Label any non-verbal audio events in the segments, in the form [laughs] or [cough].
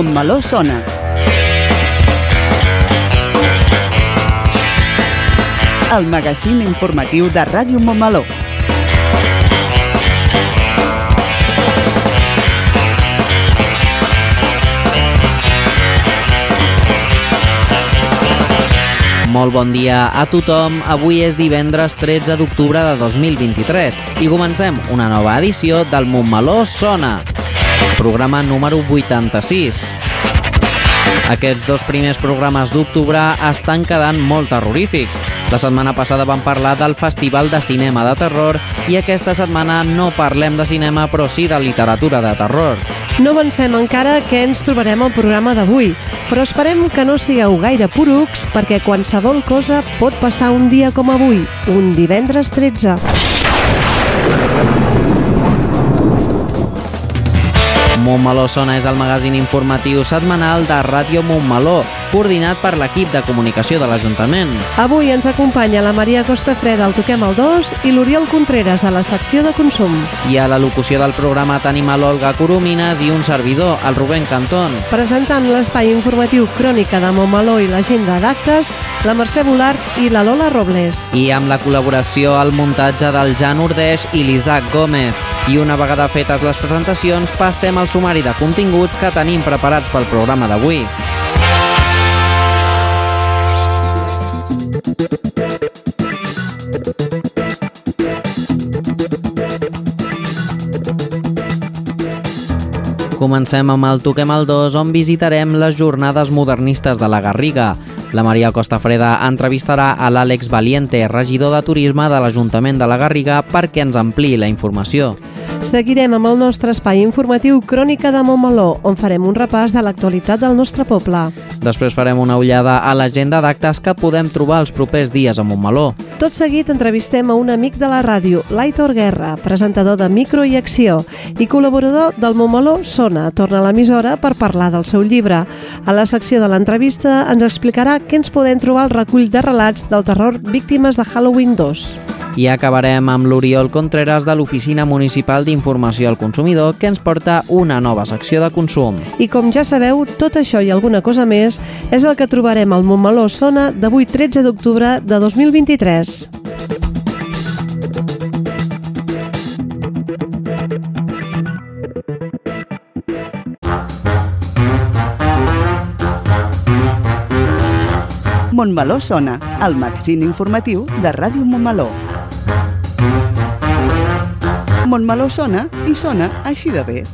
Montmeló sona. El magazín informatiu de Ràdio Montmeló. Molt bon dia a tothom. Avui és divendres 13 d'octubre de 2023 i comencem una nova edició del Montmeló Sona, programa número 86. Aquests dos primers programes d'octubre estan quedant molt terrorífics. La setmana passada vam parlar del Festival de Cinema de Terror i aquesta setmana no parlem de cinema però sí de literatura de terror. No avancem encara què ens trobarem al programa d'avui, però esperem que no sigueu gaire porucs perquè qualsevol cosa pot passar un dia com avui, un divendres 13. Montmeló Sona és el magazín informatiu setmanal de Ràdio Montmeló, coordinat per l'equip de comunicació de l'Ajuntament. Avui ens acompanya la Maria Costafreda al Toquem el 2 i l'Oriol Contreras a la secció de consum. I a la locució del programa tenim a l'Olga Coromines i un servidor, el Rubén Cantón. Presentant l'espai informatiu Crònica de Montmeló i l'agenda d'actes, la Mercè Bolart i la Lola Robles. I amb la col·laboració al muntatge del Jan Ordeix i l'Isaac Gómez. I una vegada fetes les presentacions, passem al sumari de continguts que tenim preparats pel programa d'avui. Comencem amb el Toquem el 2, on visitarem les jornades modernistes de la Garriga. La Maria Costafreda entrevistarà a l'Àlex Valiente, regidor de Turisme de l'Ajuntament de la Garriga, perquè ens ampliï la informació. Seguirem amb el nostre espai informatiu Crònica de Montmeló, on farem un repàs de l'actualitat del nostre poble. Després farem una ullada a l'agenda d'actes que podem trobar els propers dies a Montmeló. Tot seguit entrevistem a un amic de la ràdio, l'Aitor Guerra, presentador de Micro i Acció i col·laborador del Montmeló Sona. Torna a l'emissora per parlar del seu llibre. A la secció de l'entrevista ens explicarà què ens podem trobar al recull de relats del terror Víctimes de Halloween 2. I acabarem amb l'Oriol Contreras de l'Oficina Municipal d'Informació al Consumidor que ens porta una nova secció de consum. I com ja sabeu, tot això i alguna cosa més és el que trobarem al Montmeló Sona d'avui 13 d'octubre de 2023. Montmeló sona, el magazín informatiu de Ràdio Montmeló. Montmeló sona i sona així de bé.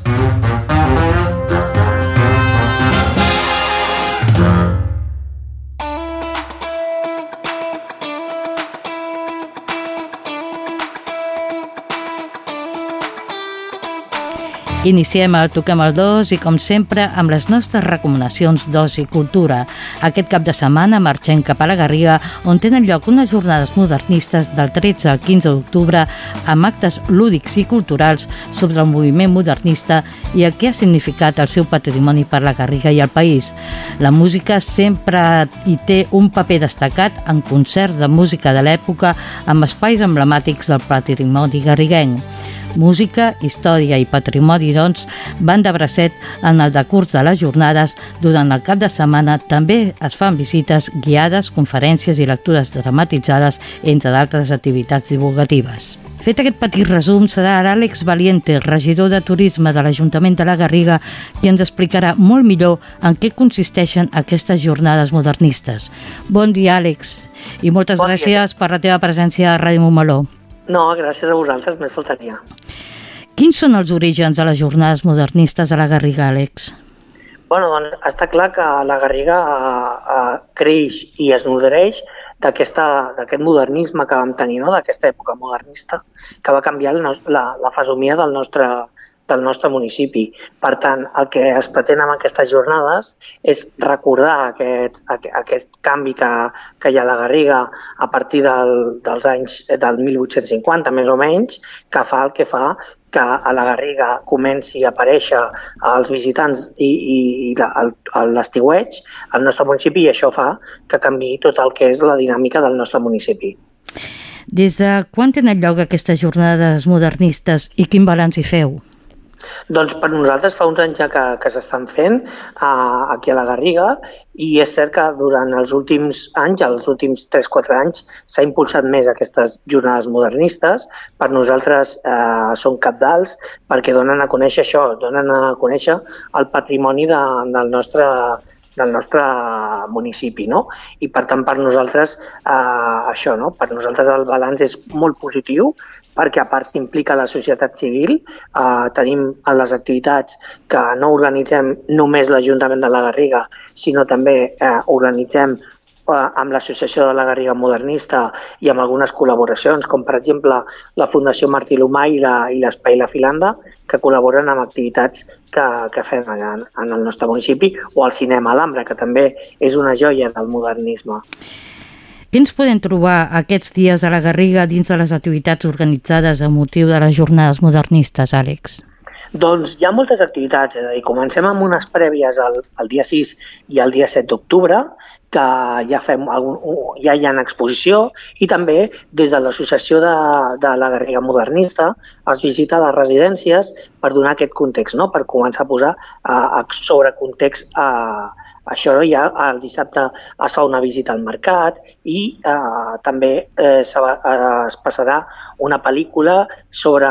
Iniciem el Toquem el 2 i, com sempre, amb les nostres recomanacions d'oci i cultura. Aquest cap de setmana marxem cap a la Garriga, on tenen lloc unes jornades modernistes del 13 al 15 d'octubre amb actes lúdics i culturals sobre el moviment modernista i el que ha significat el seu patrimoni per la Garriga i el país. La música sempre hi té un paper destacat en concerts de música de l'època amb espais emblemàtics del patrimoni garriguenc. Música, història i patrimoni, doncs, van de bracet en el decurs de les jornades. Durant el cap de setmana també es fan visites guiades, conferències i lectures dramatitzades, entre d'altres activitats divulgatives. Fet aquest petit resum, serà ara Àlex Valiente, regidor de Turisme de l'Ajuntament de la Garriga, qui ens explicarà molt millor en què consisteixen aquestes jornades modernistes. Bon dia, Àlex, i moltes Bon dia. gràcies per la teva presència a Ràdio Montmeló. No, gràcies a vosaltres, més faltaria. Quins són els orígens de les jornades modernistes de la Garriga, Àlex? Bueno, doncs està clar que la Garriga eh, eh, creix i es nodreix d'aquest modernisme que vam tenir, no? d'aquesta època modernista, que va canviar nos, la, la fesomia del nostre, del nostre municipi. Per tant, el que es pretén amb aquestes jornades és recordar aquest, aquest canvi que, que hi ha a la Garriga a partir del, dels anys del 1850, més o menys, que fa el que fa que a la Garriga comenci a aparèixer als visitants i, i, i l'estiueig al nostre municipi i això fa que canvi tot el que és la dinàmica del nostre municipi. Des de quan tenen lloc aquestes jornades modernistes i quin balanç hi feu? Doncs per nosaltres fa uns anys ja que, que s'estan fent uh, aquí a la Garriga i és cert que durant els últims anys, els últims 3-4 anys, s'ha impulsat més aquestes jornades modernistes. Per nosaltres eh, són capdals perquè donen a conèixer això, donen a conèixer el patrimoni de, del nostre del nostre municipi, no? I per tant per nosaltres eh, això, no? Per nosaltres el balanç és molt positiu perquè a part s'implica la societat civil, eh, tenim a les activitats que no organitzem només l'Ajuntament de la Garriga, sinó també eh, organitzem eh, amb l'Associació de la Garriga Modernista i amb algunes col·laboracions, com per exemple la Fundació Martí Lomà i l'Espai la, la Filanda, que col·laboren amb activitats que, que fem allà en el nostre municipi, o el Cinema Alhambra, que també és una joia del modernisme. Què ens podem trobar aquests dies a la Garriga dins de les activitats organitzades a motiu de les jornades modernistes, Àlex? Doncs hi ha moltes activitats, és a dir, comencem amb unes prèvies el, el dia 6 i el dia 7 d'octubre, que ja, fem algun, ja hi ha exposició i també des de l'Associació de, de la Garriga Modernista es visita les residències per donar aquest context, no? per començar a posar uh, sobre context a, això ja el dissabte es fa una visita al mercat i eh, també eh, es passarà una pel·lícula sobre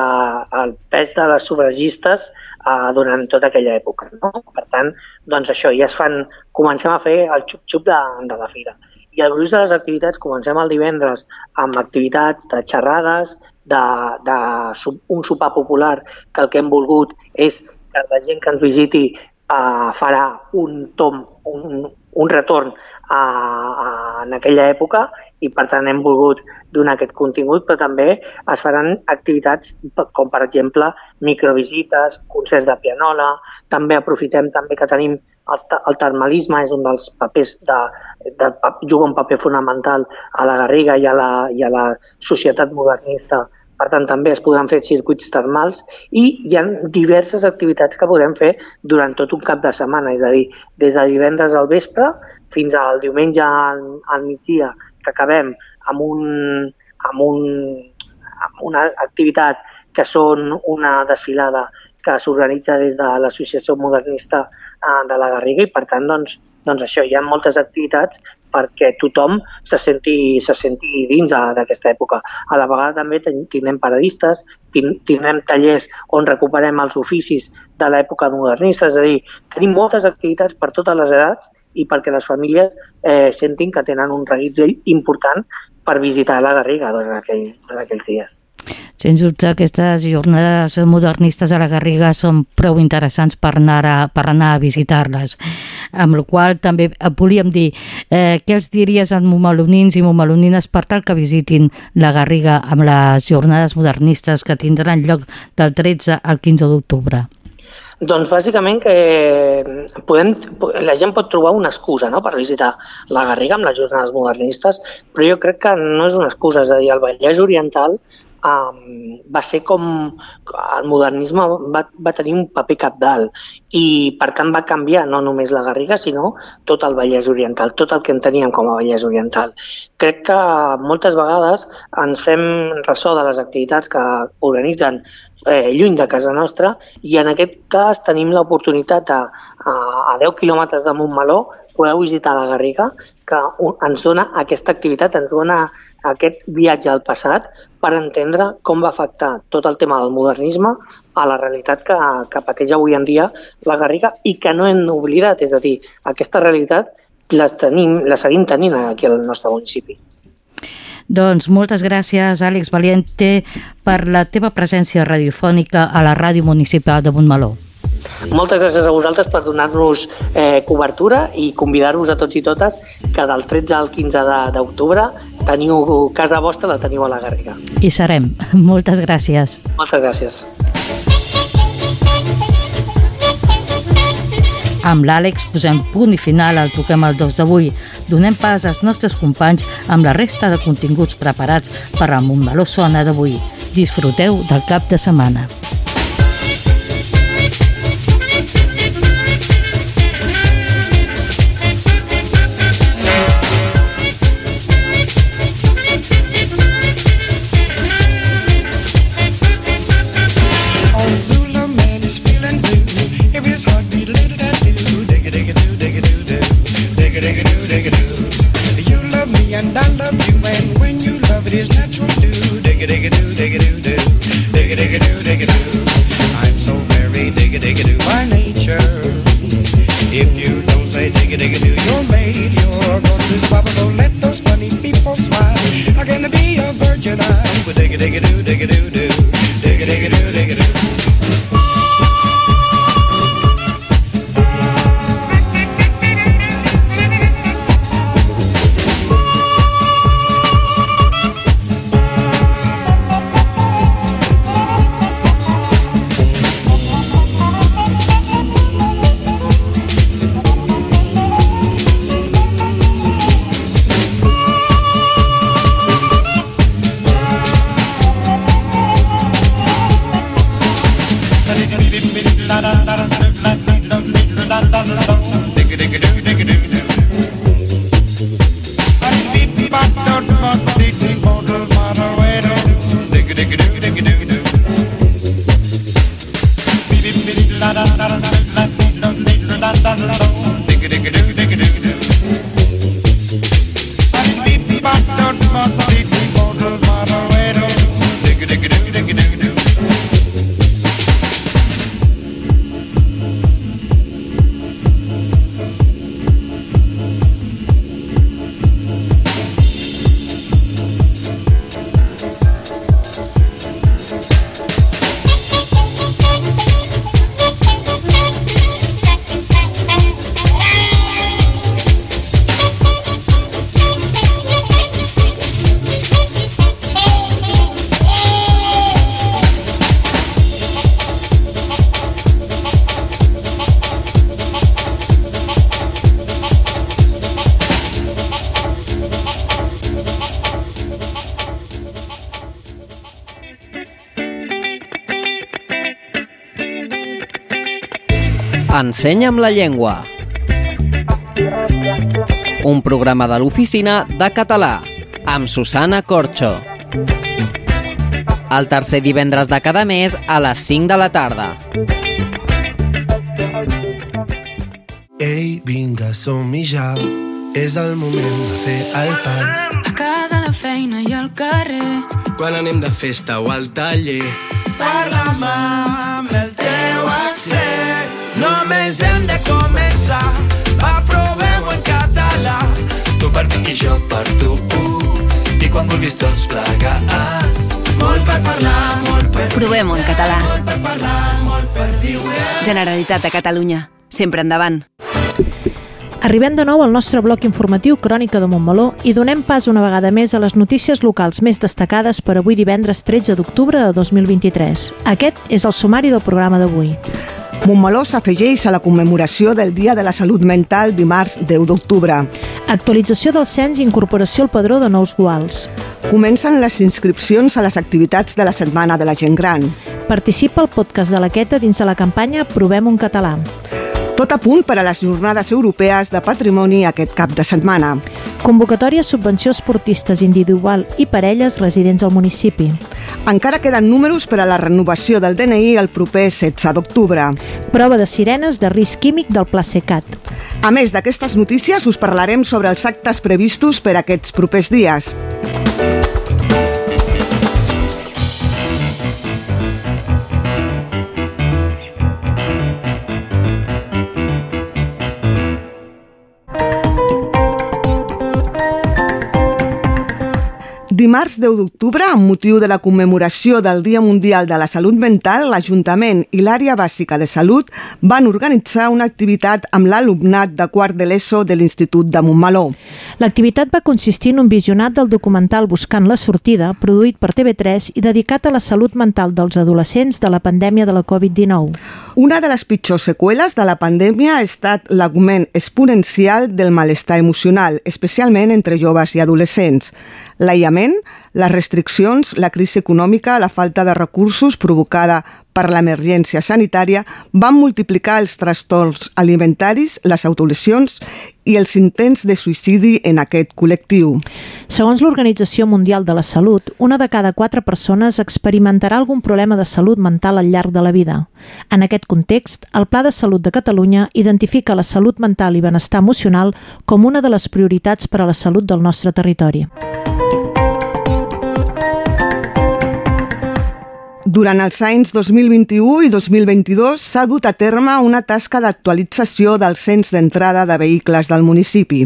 el pes de les sufragistes eh, durant tota aquella època. No? Per tant, doncs això, ja es fan, comencem a fer el xup-xup de, de la fira. I el gruix de les activitats comencem el divendres amb activitats de xerrades, de, de un sopar popular, que el que hem volgut és que la gent que ens visiti eh, farà un tom, un, un retorn a, a, en aquella època i per tant hem volgut donar aquest contingut, però també es faran activitats com per exemple microvisites, concerts de pianola, també aprofitem també que tenim el, el termalisme és un dels papers de, de, juga un paper fonamental a la Garriga i a la, i a la societat modernista per tant, també es podran fer circuits termals i hi ha diverses activitats que podem fer durant tot un cap de setmana, és a dir, des de divendres al vespre fins al diumenge al, al migdia, que acabem amb, un, amb, un, amb una activitat que són una desfilada que s'organitza des de l'Associació Modernista eh, de la Garriga i, per tant, doncs, doncs això, hi ha moltes activitats perquè tothom se senti, se senti dins d'aquesta època. A la vegada també tindrem paradistes, tindrem tallers on recuperem els oficis de l'època modernista, és a dir, tenim moltes activitats per totes les edats i perquè les famílies eh, sentin que tenen un reguitzell important per visitar la Garriga durant aquells, durant aquells dies. Sens dubte, aquestes jornades modernistes a la Garriga són prou interessants per anar a, per anar a visitar-les. Amb la qual també volíem dir eh, què els diries als momalonins i momalonines per tal que visitin la Garriga amb les jornades modernistes que tindran lloc del 13 al 15 d'octubre. Doncs bàsicament que podem, la gent pot trobar una excusa no? per visitar la Garriga amb les jornades modernistes, però jo crec que no és una excusa, és a dir, el Vallès Oriental um, va ser com... El modernisme va, va tenir un paper capdalt i per tant va canviar no només la Garriga, sinó tot el Vallès Oriental, tot el que en teníem com a Vallès Oriental. Crec que moltes vegades ens fem ressò de les activitats que organitzen eh, lluny de casa nostra i en aquest cas tenim l'oportunitat a, a, a 10 quilòmetres de Montmeló podeu visitar la Garriga, que ens dona aquesta activitat, ens dona aquest viatge al passat per entendre com va afectar tot el tema del modernisme a la realitat que, que pateix avui en dia la Garriga i que no hem oblidat, és a dir, aquesta realitat la, tenim, la seguim tenint aquí al nostre municipi. Doncs moltes gràcies, Àlex Valiente, per la teva presència radiofònica a la Ràdio Municipal de Montmeló. Moltes gràcies a vosaltres per donar-nos eh, cobertura i convidar-vos a tots i totes que del 13 al 15 d'octubre teniu casa vostra, la teniu a la Garriga. I serem. [laughs] Moltes gràcies. Moltes gràcies. Amb l'Àlex posem punt i final al Toquem el 2 d'avui. Donem pas als nostres companys amb la resta de continguts preparats per al Montmeló Sona d'avui. Disfruteu del cap de setmana. Ensenya'm la llengua. Un programa de l'oficina de català amb Susana Corxo. El tercer divendres de cada mes a les 5 de la tarda. Ei, vinga, som-hi ja. És el moment de fer el pas. A casa, a la feina i al carrer. Quan anem de festa o al taller. Parla'm amb el teu accent. Només hem de començar. Va, provem-ho en català. Tu per mi i jo per tu. I quan vulguis tots plegats. Molt per parlar, molt per Provem-ho en català. Molt per parlar, molt per viure. Generalitat de Catalunya. Sempre endavant. Arribem de nou al nostre bloc informatiu Crònica de Montmeló i donem pas una vegada més a les notícies locals més destacades per avui divendres 13 d'octubre de 2023. Aquest és el sumari del programa d'avui. Montmeló s'afegeix a la commemoració del Dia de la Salut Mental dimarts 10 d'octubre. Actualització del cens i incorporació al padró de nous guals. Comencen les inscripcions a les activitats de la Setmana de la Gent Gran. Participa al podcast de la Queta dins de la campanya Provem un català. Tot a punt per a les jornades europees de patrimoni aquest cap de setmana. Convocatòria subvenció a esportistes individual i parelles residents al municipi. Encara queden números per a la renovació del DNI el proper 16 d'octubre. Prova de sirenes de risc químic del Pla Secat. A més d'aquestes notícies, us parlarem sobre els actes previstos per aquests propers dies. Dimarts 10 d'octubre, amb motiu de la commemoració del Dia Mundial de la Salut Mental, l'Ajuntament i l'Àrea Bàsica de Salut van organitzar una activitat amb l'alumnat de quart de l'ESO de l'Institut de Montmeló. L'activitat va consistir en un visionat del documental Buscant la sortida, produït per TV3 i dedicat a la salut mental dels adolescents de la pandèmia de la Covid-19. Una de les pitjors seqüeles de la pandèmia ha estat l'augment exponencial del malestar emocional, especialment entre joves i adolescents. L'aïllament, les restriccions, la crisi econòmica, la falta de recursos provocada per l'emergència sanitària van multiplicar els trastorns alimentaris, les autolesions i els intents de suïcidi en aquest col·lectiu. Segons l'Organització Mundial de la Salut, una de cada quatre persones experimentarà algun problema de salut mental al llarg de la vida. En aquest context, el Pla de Salut de Catalunya identifica la salut mental i benestar emocional com una de les prioritats per a la salut del nostre territori. Durant els anys 2021 i 2022 s'ha dut a terme una tasca d'actualització del cens d'entrada de vehicles del municipi.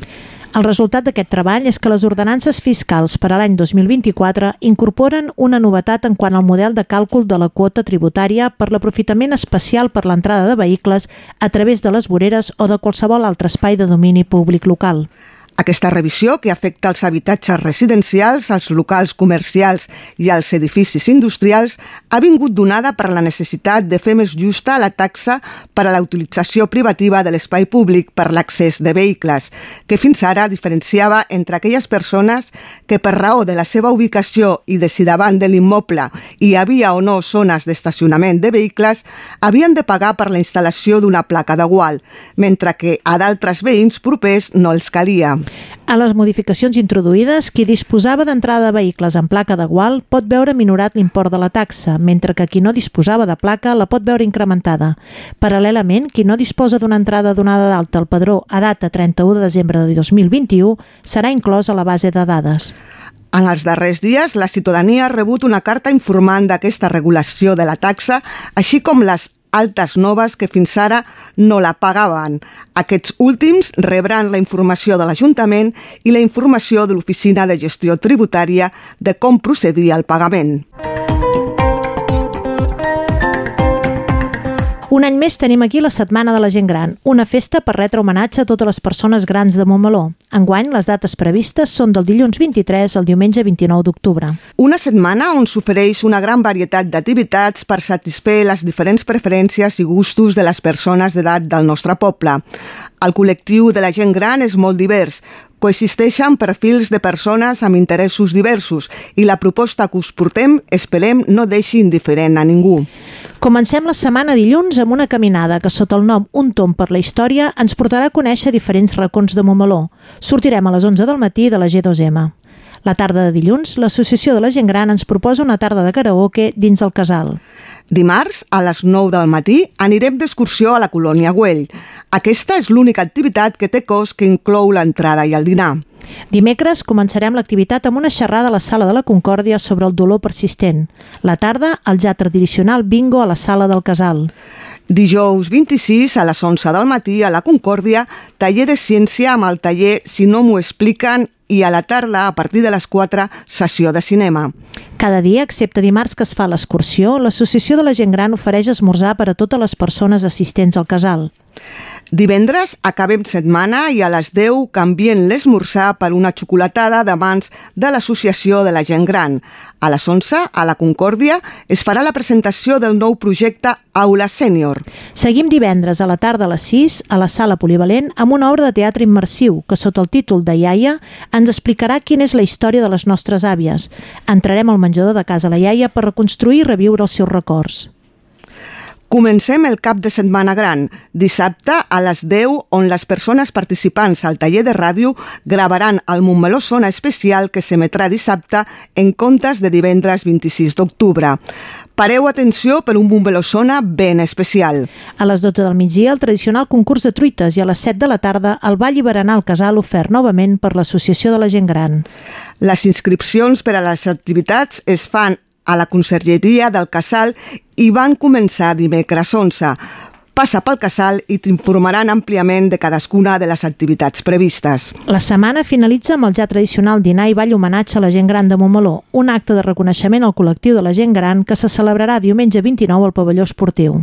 El resultat d'aquest treball és que les ordenances fiscals per a l'any 2024 incorporen una novetat en quant al model de càlcul de la quota tributària per l'aprofitament especial per l'entrada de vehicles a través de les voreres o de qualsevol altre espai de domini públic local. Aquesta revisió, que afecta els habitatges residencials, els locals comercials i els edificis industrials, ha vingut donada per la necessitat de fer més justa la taxa per a la utilització privativa de l'espai públic per l'accés de vehicles, que fins ara diferenciava entre aquelles persones que per raó de la seva ubicació i de si davant de l'immoble hi havia o no zones d'estacionament de vehicles, havien de pagar per la instal·lació d'una placa de gual, mentre que a d'altres veïns propers no els calia. A les modificacions introduïdes, qui disposava d'entrada de vehicles en placa de gual pot veure minorat l'import de la taxa, mentre que qui no disposava de placa la pot veure incrementada. Paral·lelament, qui no disposa d'una entrada donada d'alta al padró a data 31 de desembre de 2021 serà inclòs a la base de dades. En els darrers dies, la ciutadania ha rebut una carta informant d'aquesta regulació de la taxa, així com les altes noves que fins ara no la pagaven. Aquests últims rebran la informació de l'Ajuntament i la informació de l'Oficina de Gestió Tributària de com procedir al pagament. Un any més tenim aquí la Setmana de la Gent Gran, una festa per retre homenatge a totes les persones grans de Montmeló. Enguany, les dates previstes són del dilluns 23 al diumenge 29 d'octubre. Una setmana on s'ofereix una gran varietat d'activitats per satisfer les diferents preferències i gustos de les persones d'edat del nostre poble. El col·lectiu de la gent gran és molt divers, coexisteixen perfils de persones amb interessos diversos i la proposta que us portem, esperem, no deixi indiferent a ningú. Comencem la setmana dilluns amb una caminada que sota el nom Un tom per la història ens portarà a conèixer diferents racons de Montmeló. Sortirem a les 11 del matí de la G2M. La tarda de dilluns, l'Associació de la Gent Gran ens proposa una tarda de karaoke dins el casal. Dimarts, a les 9 del matí, anirem d'excursió a la colònia Güell. Aquesta és l'única activitat que té cost que inclou l'entrada i el dinar. Dimecres començarem l'activitat amb una xerrada a la Sala de la Concòrdia sobre el dolor persistent. La tarda, el ja tradicional bingo a la Sala del Casal. Dijous 26 a les 11 del matí a la Concòrdia, taller de ciència amb el taller Si no m'ho expliquen i a la tarda, a partir de les 4, sessió de cinema. Cada dia, excepte dimarts que es fa l'excursió, l'Associació de la Gent Gran ofereix esmorzar per a totes les persones assistents al casal. Divendres acabem setmana i a les 10 canvien l'esmorzar per una xocolatada de mans de l'Associació de la Gent Gran. A les 11, a la Concòrdia, es farà la presentació del nou projecte Aula Sènior. Seguim divendres a la tarda a les 6 a la Sala Polivalent amb una obra de teatre immersiu que sota el títol de Iaia ens explicarà quina és la història de les nostres àvies. Entrarem al menjador de casa la iaia per reconstruir i reviure els seus records. Comencem el cap de setmana gran, dissabte a les 10, on les persones participants al taller de ràdio gravaran el Montmeló Sona especial que s'emetrà dissabte en comptes de divendres 26 d'octubre. Pareu atenció per un Montmeló Sona ben especial. A les 12 del migdia, el tradicional concurs de truites i a les 7 de la tarda, el ball i berenar al casal ofert novament per l'Associació de la Gent Gran. Les inscripcions per a les activitats es fan a la Consergeria del Casal i van començar dimecres 11. Passa pel casal i t'informaran àmpliament de cadascuna de les activitats previstes. La setmana finalitza amb el ja tradicional dinar i ball homenatge a la gent gran de Montmeló, un acte de reconeixement al col·lectiu de la gent gran que se celebrarà diumenge 29 al pavelló esportiu.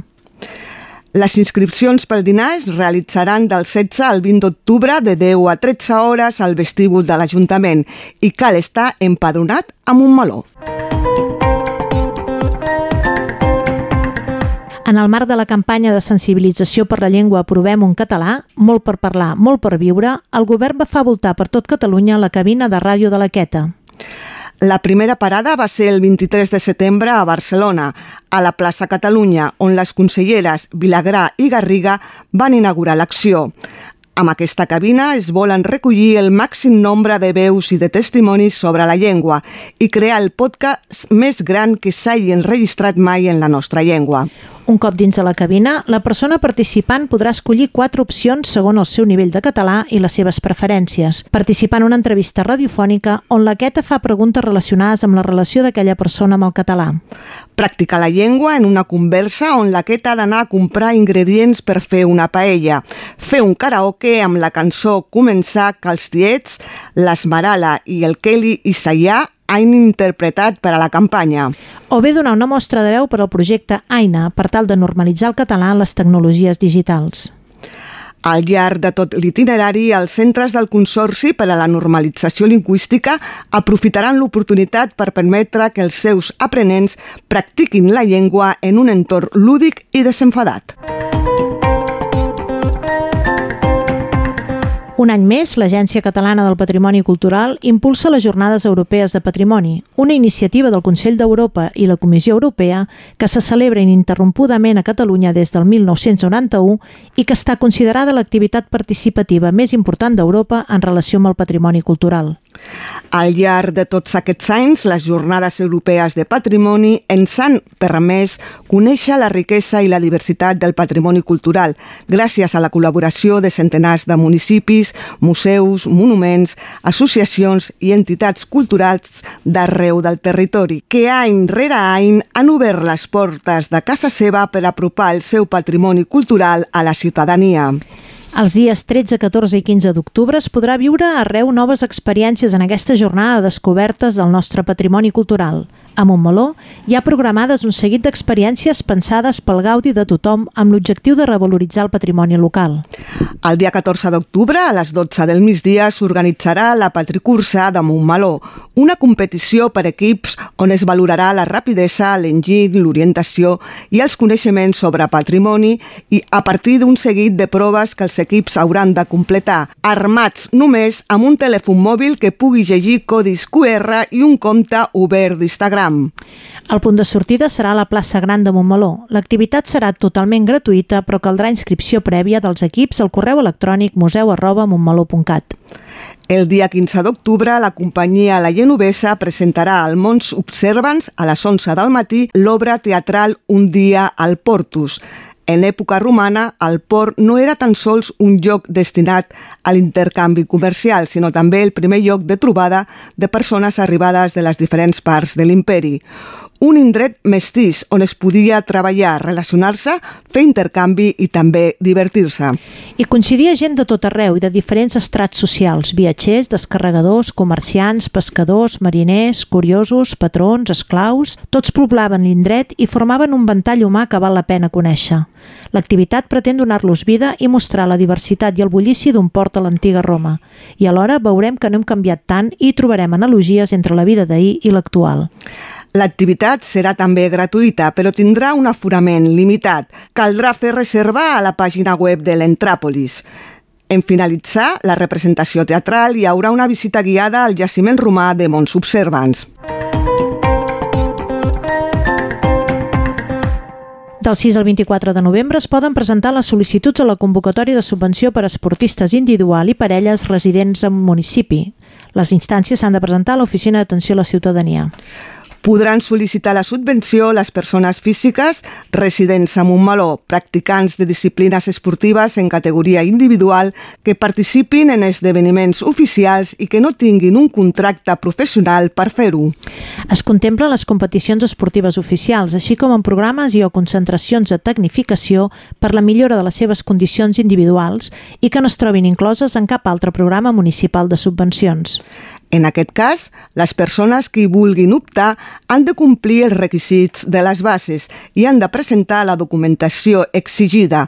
Les inscripcions pel dinar es realitzaran del 16 al 20 d'octubre de 10 a 13 hores al vestíbul de l'Ajuntament i cal estar empadronat a Montmeló. En el marc de la campanya de sensibilització per la llengua Provem un català, molt per parlar, molt per viure, el govern va fa voltar per tot Catalunya la cabina de ràdio de la Queta. La primera parada va ser el 23 de setembre a Barcelona, a la plaça Catalunya, on les conselleres Vilagrà i Garriga van inaugurar l'acció. Amb aquesta cabina es volen recollir el màxim nombre de veus i de testimonis sobre la llengua i crear el podcast més gran que s'hagi enregistrat mai en la nostra llengua. Un cop dins de la cabina, la persona participant podrà escollir quatre opcions segons el seu nivell de català i les seves preferències. Participar en una entrevista radiofònica on la queta fa preguntes relacionades amb la relació d'aquella persona amb el català. Practicar la llengua en una conversa on la queta ha d'anar a comprar ingredients per fer una paella. Fer un karaoke amb la cançó Començar que els tiets, l'Esmerala i el Kelly Isaiah han interpretat per a la campanya. O bé donar una mostra de veu per al projecte AINA per tal de normalitzar el català en les tecnologies digitals. Al llarg de tot l'itinerari, els centres del Consorci per a la Normalització Lingüística aprofitaran l'oportunitat per permetre que els seus aprenents practiquin la llengua en un entorn lúdic i desenfadat. Un any més, l'Agència Catalana del Patrimoni Cultural impulsa les Jornades Europees de Patrimoni, una iniciativa del Consell d'Europa i la Comissió Europea que se celebra ininterrompudament a Catalunya des del 1991 i que està considerada l'activitat participativa més important d'Europa en relació amb el patrimoni cultural. Al llarg de tots aquests anys, les Jornades Europees de Patrimoni ens han permès conèixer la riquesa i la diversitat del patrimoni cultural gràcies a la col·laboració de centenars de municipis, museus, monuments, associacions i entitats culturals d'arreu del territori, que any rere any han obert les portes de casa seva per apropar el seu patrimoni cultural a la ciutadania. Els dies 13, 14 i 15 d'octubre es podrà viure arreu noves experiències en aquesta jornada de descobertes del nostre patrimoni cultural. A Montmeló hi ha programades un seguit d'experiències pensades pel gaudi de tothom amb l'objectiu de revaloritzar el patrimoni local. El dia 14 d'octubre, a les 12 del migdia, s'organitzarà la Patricursa de Montmeló, una competició per equips on es valorarà la rapidesa, l'enginy, l'orientació i els coneixements sobre patrimoni i a partir d'un seguit de proves que els equips hauran de completar, armats només amb un telèfon mòbil que pugui llegir codis QR i un compte obert d'Instagram. El punt de sortida serà a la plaça Gran de Montmeló. L'activitat serà totalment gratuïta, però caldrà inscripció prèvia dels equips al correu electrònic museu arroba montmeló.cat. El dia 15 d'octubre, la companyia La Genovesa presentarà al Mons Observants a les 11 del matí l'obra teatral Un dia al Portus. En època romana, el port no era tan sols un lloc destinat a l'intercanvi comercial, sinó també el primer lloc de trobada de persones arribades de les diferents parts de l'imperi un indret mestís on es podia treballar, relacionar-se, fer intercanvi i també divertir-se. I coincidia gent de tot arreu i de diferents estrats socials, viatgers, descarregadors, comerciants, pescadors, mariners, curiosos, patrons, esclaus... Tots poblaven l'indret i formaven un ventall humà que val la pena conèixer. L'activitat pretén donar-los vida i mostrar la diversitat i el bullici d'un port a l'antiga Roma. I alhora veurem que no hem canviat tant i trobarem analogies entre la vida d'ahir i l'actual. L'activitat serà també gratuïta, però tindrà un aforament limitat. Caldrà fer reserva a la pàgina web de l'Entràpolis. En finalitzar la representació teatral hi haurà una visita guiada al jaciment romà de Mons Observants. Del 6 al 24 de novembre es poden presentar les sol·licituds a la convocatòria de subvenció per a esportistes individual i parelles residents en municipi. Les instàncies s'han de presentar a l'Oficina d'Atenció a la Ciutadania. Podran sol·licitar la subvenció les persones físiques residents a Montmeló, practicants de disciplines esportives en categoria individual que participin en esdeveniments oficials i que no tinguin un contracte professional per fer-ho. Es contemplen les competicions esportives oficials, així com en programes i o concentracions de tecnificació per la millora de les seves condicions individuals i que no es trobin incloses en cap altre programa municipal de subvencions. En aquest cas, les persones que hi vulguin optar han de complir els requisits de les bases i han de presentar la documentació exigida,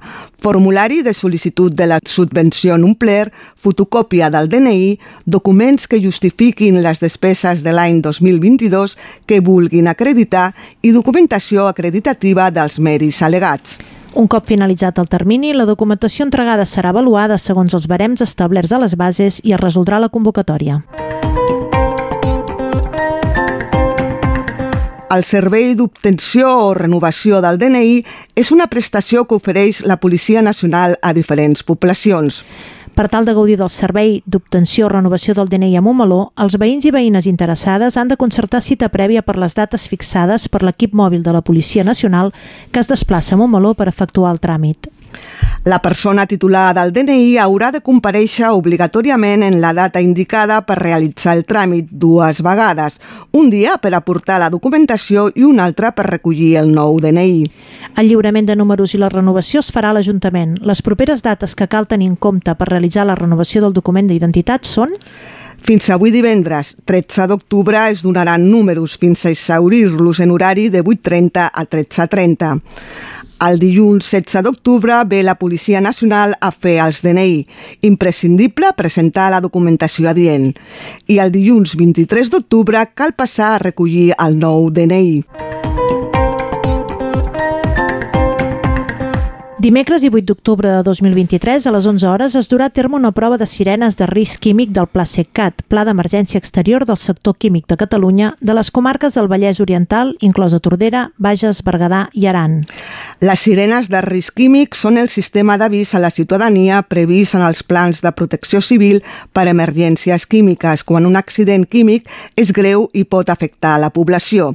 formulari de sol·licitud de la subvenció en omplert, fotocòpia del DNI, documents que justifiquin les despeses de l'any 2022 que vulguin acreditar i documentació acreditativa dels mèrits alegats. Un cop finalitzat el termini, la documentació entregada serà avaluada segons els barems establerts a les bases i es resoldrà la convocatòria. El servei d'obtenció o renovació del DNI és una prestació que ofereix la Policia Nacional a diferents poblacions. Per tal de gaudir del servei d'obtenció o renovació del DNI a Montmeló, els veïns i veïnes interessades han de concertar cita prèvia per les dates fixades per l'equip mòbil de la Policia Nacional que es desplaça a Montmeló per efectuar el tràmit. La persona titular del DNI haurà de compareixer obligatòriament en la data indicada per realitzar el tràmit dues vegades, un dia per aportar la documentació i un altre per recollir el nou DNI. El lliurament de números i la renovació es farà a l'Ajuntament. Les properes dates que cal tenir en compte per realitzar la renovació del document d'identitat són... Fins avui divendres, 13 d'octubre, es donaran números fins a exaurir-los en horari de 8.30 a 13.30. El dilluns 16 d'octubre ve la Policia Nacional a fer els DNI. Imprescindible presentar la documentació adient. I el dilluns 23 d'octubre cal passar a recollir el nou DNI. Dimecres i 8 d'octubre de 2023, a les 11 hores, es durà a terme una prova de sirenes de risc químic del Pla SECCAT, Pla d'Emergència Exterior del Sector Químic de Catalunya, de les comarques del Vallès Oriental, inclosa Tordera, Bages, Berguedà i Aran. Les sirenes de risc químic són el sistema d'avís a la ciutadania previst en els plans de protecció civil per a emergències químiques, quan un accident químic és greu i pot afectar la població.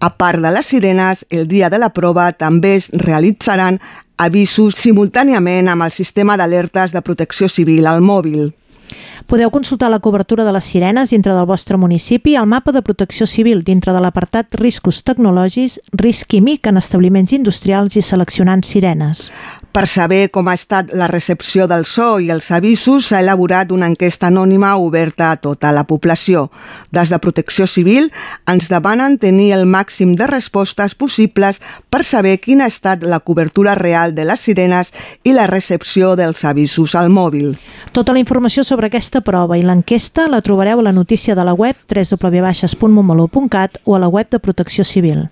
A part de les sirenes, el dia de la prova també es realitzaran avisos simultàniament amb el sistema d'alertes de protecció civil al mòbil. Podeu consultar la cobertura de les sirenes dintre del vostre municipi al mapa de protecció civil dintre de l'apartat Riscos tecnològics, risc químic en establiments industrials i seleccionant sirenes. Per saber com ha estat la recepció del so i els avisos, s'ha elaborat una enquesta anònima oberta a tota la població. Des de Protecció Civil ens demanen tenir el màxim de respostes possibles per saber quina ha estat la cobertura real de les sirenes i la recepció dels avisos al mòbil. Tota la informació sobre aquesta prova i l'enquesta la trobareu a la notícia de la web www.montmeló.cat o a la web de Protecció Civil.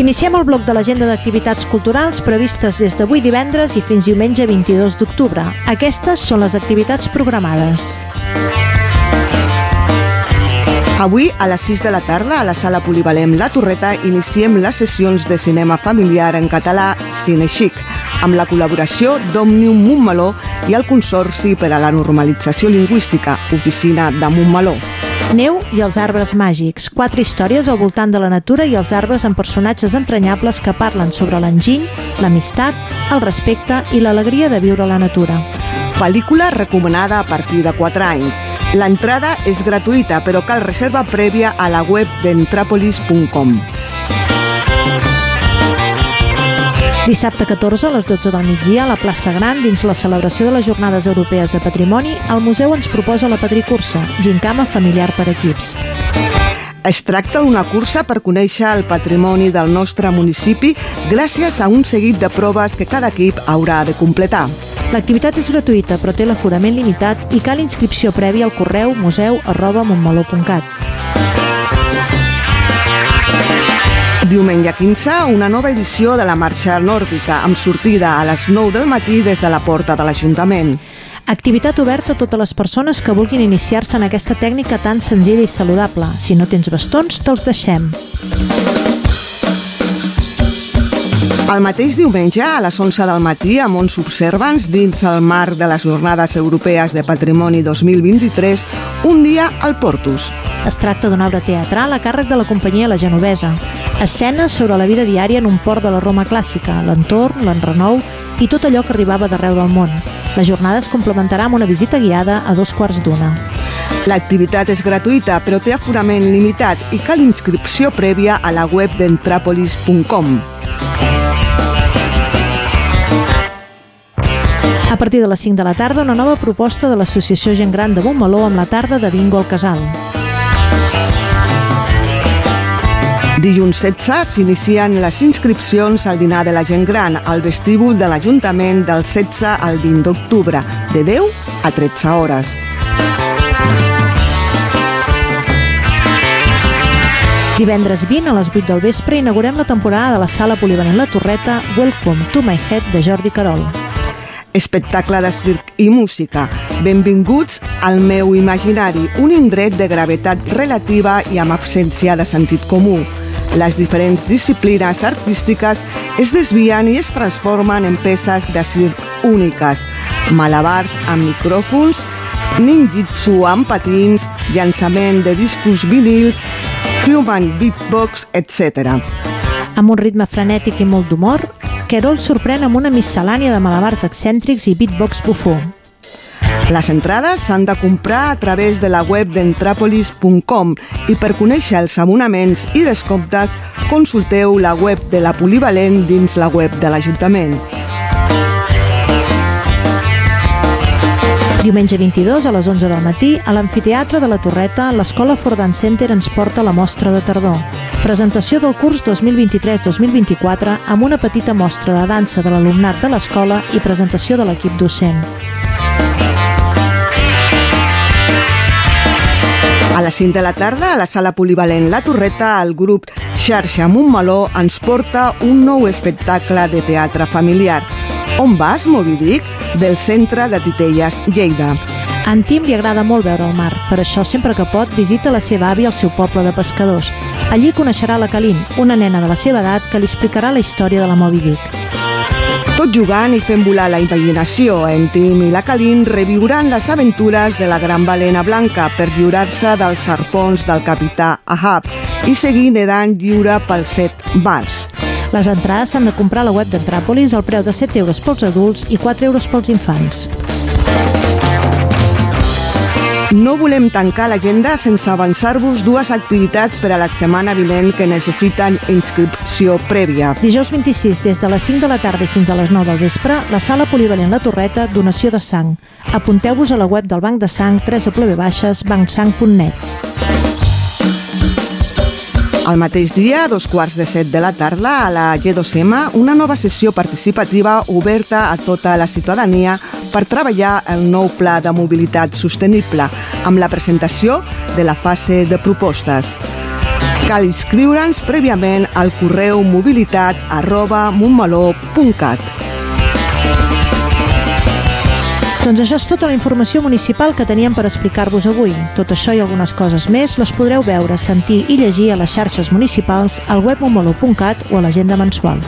Iniciem el bloc de l'agenda d'activitats culturals previstes des d'avui divendres i fins diumenge 22 d'octubre. Aquestes són les activitats programades. Avui, a les 6 de la tarda, a la sala polivalent La Torreta, iniciem les sessions de cinema familiar en català Cinexic, amb la col·laboració d'Òmnium Montmeló i el Consorci per a la Normalització Lingüística, Oficina de Montmeló. Neu i els arbres màgics, quatre històries al voltant de la natura i els arbres amb personatges entranyables que parlen sobre l'enginy, l'amistat, el respecte i l'alegria de viure la natura. Pel·lícula recomanada a partir de 4 anys. L'entrada és gratuïta, però cal reserva prèvia a la web d'entrapolis.com. Dissabte 14 a les 12 del migdia a la plaça Gran, dins la celebració de les Jornades Europees de Patrimoni, el museu ens proposa la Padricursa, gincama familiar per equips. Es tracta d'una cursa per conèixer el patrimoni del nostre municipi gràcies a un seguit de proves que cada equip haurà de completar. L'activitat és gratuïta, però té l'aforament limitat i cal inscripció prèvia al correu museu arroba montmeló.cat. Diumenge 15, una nova edició de la Marxa Nòrdica, amb sortida a les 9 del matí des de la porta de l'Ajuntament. Activitat oberta a totes les persones que vulguin iniciar-se en aquesta tècnica tan senzilla i saludable. Si no tens bastons, te'ls deixem. El mateix diumenge, a les 11 del matí, a Mons Observants, dins el marc de les Jornades Europees de Patrimoni 2023, un dia al Portus. Es tracta d'una obra teatral a càrrec de la companyia La Genovesa. Escenes sobre la vida diària en un port de la Roma clàssica, l'entorn, l'enrenou i tot allò que arribava d'arreu del món. La jornada es complementarà amb una visita guiada a dos quarts d'una. L'activitat és gratuïta, però té aforament limitat i cal inscripció prèvia a la web d'entrapolis.com. A partir de les 5 de la tarda, una nova proposta de l'Associació Gent Gran de Montmeló amb la tarda de bingo al casal. Dilluns 16 s'inicien les inscripcions al dinar de la gent gran al vestíbul de l'Ajuntament del 16 al 20 d'octubre, de 10 a 13 hores. Divendres 20 a les 8 del vespre inaugurem la temporada de la sala polivalent La Torreta Welcome to my Head de Jordi Carol. Espectacle de circ i música. Benvinguts al meu imaginari, un indret de gravetat relativa i amb absència de sentit comú. Les diferents disciplines artístiques es desvien i es transformen en peces de circ úniques. Malabars amb micròfons, ninjitsu amb patins, llançament de discos vinils, human beatbox, etc. Amb un ritme frenètic i molt d'humor, Querol sorprèn amb una miscel·lània de malabars excèntrics i beatbox bufó. Les entrades s'han de comprar a través de la web d'entrapolis.com i per conèixer els abonaments i descomptes consulteu la web de la Polivalent dins la web de l'Ajuntament. Diumenge 22 a les 11 del matí, a l'Amfiteatre de la Torreta, l'Escola Fordan Center ens porta la mostra de tardor. Presentació del curs 2023-2024 amb una petita mostra de dansa de l'alumnat de l'escola i presentació de l'equip docent. A les 5 de la tarda, a la sala polivalent La Torreta, el grup Xarxa Montmeló ens porta un nou espectacle de teatre familiar. On vas, Moby Dick? Del centre de Titelles, Lleida. A en Tim li agrada molt veure el mar, per això sempre que pot visita la seva àvia al seu poble de pescadors. Allí coneixerà la Calín, una nena de la seva edat que li explicarà la història de la Moby Dick. Tot jugant i fent volar la imaginació, en Tim i la Calín reviuran les aventures de la gran balena blanca per lliurar-se dels serpons del capità Ahab i seguir nedant lliure pels set mars. Les entrades s'han de comprar a la web d'Entràpolis al preu de 7 euros pels adults i 4 euros pels infants. No volem tancar l'agenda sense avançar-vos dues activitats per a la setmana vinent que necessiten inscripció prèvia. Dijous 26, des de les 5 de la tarda fins a les 9 del vespre, la sala polivalent La Torreta, donació de sang. Apunteu-vos a la web del Banc de Sang www.bancsang.net. El mateix dia, a dos quarts de set de la tarda, a la G2M, una nova sessió participativa oberta a tota la ciutadania per treballar el nou Pla de Mobilitat Sostenible, amb la presentació de la fase de propostes. Cal inscriure'ns prèviament al correu mobilitat arroba montmeló.cat. Doncs això és tota la informació municipal que teníem per explicar-vos avui. Tot això i algunes coses més les podreu veure, sentir i llegir a les xarxes municipals, al web montmeló.cat o a l'agenda mensual.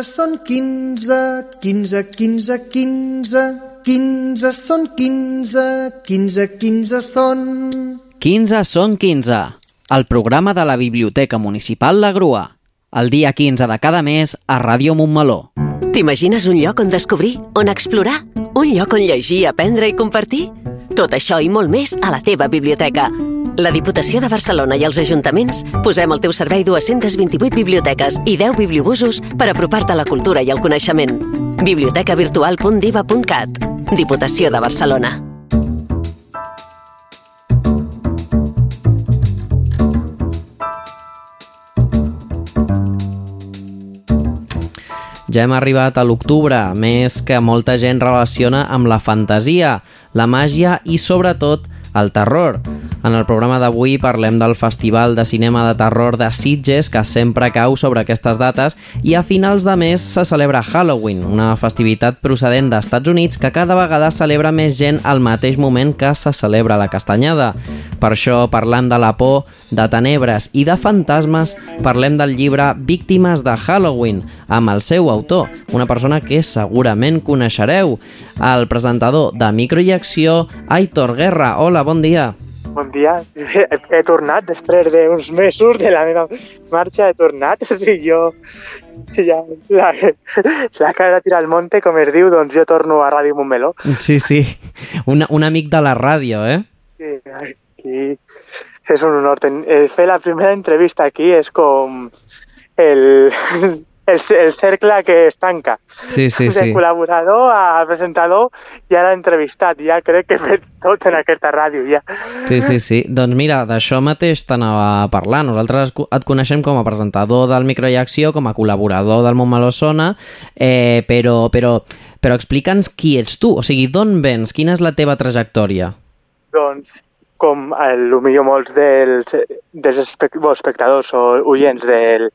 15 són 15, 15, 15, 15, 15 són 15, 15, 15 són... 15 són 15, el programa de la Biblioteca Municipal La Grua, el dia 15 de cada mes a Ràdio Montmeló. T'imagines un lloc on descobrir, on explorar? Un lloc on llegir, aprendre i compartir? Tot això i molt més a la teva biblioteca. La Diputació de Barcelona i els ajuntaments posem al teu servei 228 biblioteques i 10 bibliobusos per apropar-te a la cultura i el coneixement. bibliotecavirtual.diva.cat Diputació de Barcelona. Ja hem arribat a l'octubre, més que molta gent relaciona amb la fantasia, la màgia i, sobretot, el terror. En el programa d'avui parlem del Festival de Cinema de Terror de Sitges, que sempre cau sobre aquestes dates, i a finals de mes se celebra Halloween, una festivitat procedent d'Estats Units que cada vegada celebra més gent al mateix moment que se celebra la castanyada. Per això, parlant de la por, de tenebres i de fantasmes, parlem del llibre Víctimes de Halloween, amb el seu autor, una persona que segurament coneixereu, el presentador de Micro i Acció, Aitor Guerra. Hola, bon dia. Bon dia. He, [laughs] he tornat després d'uns mesos de la meva marxa, he tornat. [laughs] O sigui, jo ja la, la cara de tirar al monte, com es diu, doncs jo torno a Ràdio Montmeló. Sí, sí, un, un amic de la ràdio, eh? Sí, aquí és un honor. Ten... eh, Fer la primera entrevista aquí és com el, el, el cercle que es tanca. Sí, sí, de sí. col·laborador a presentador i ara entrevistat. Ja crec que he fet tot en aquesta ràdio, ja. Sí, sí, sí. Doncs mira, d'això mateix t'anava a parlar. Nosaltres et coneixem com a presentador del Micro i Acció, com a col·laborador del Montmeló Sona, eh, però, però, però explica'ns qui ets tu, o sigui, d'on vens, quina és la teva trajectòria? Doncs, com el, millor molts dels, dels espec bueno, espectadors o oients del,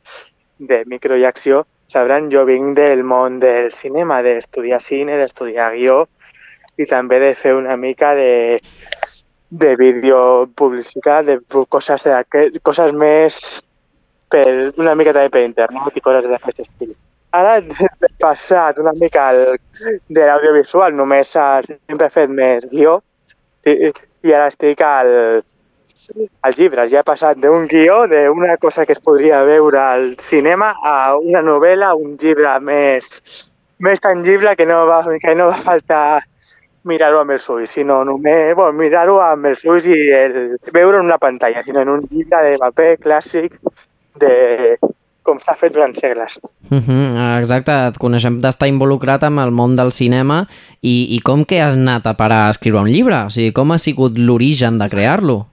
de micro i acció sabran, jo vinc del món del cinema, d'estudiar cine, d'estudiar guió i també de fer una mica de, de vídeo publicitat, de coses, d'aquest- coses més per, una mica també per internet i coses d'aquest estil. Ara he passat una mica al, de l'audiovisual, només sempre he fet més guió i, i ara estic al, als llibres. Ja he passat d'un guió, d'una cosa que es podria veure al cinema, a una novel·la, un llibre més, més tangible que no va, que no va faltar mirar-ho amb els ulls, sinó només bueno, mirar-ho amb els ulls i el, veure en una pantalla, sinó en un llibre de paper clàssic de com s'ha fet durant segles. Uh -huh, exacte, et coneixem d'estar involucrat amb el món del cinema i, i com que has anat a parar a escriure un llibre? O sigui, com ha sigut l'origen de crear-lo?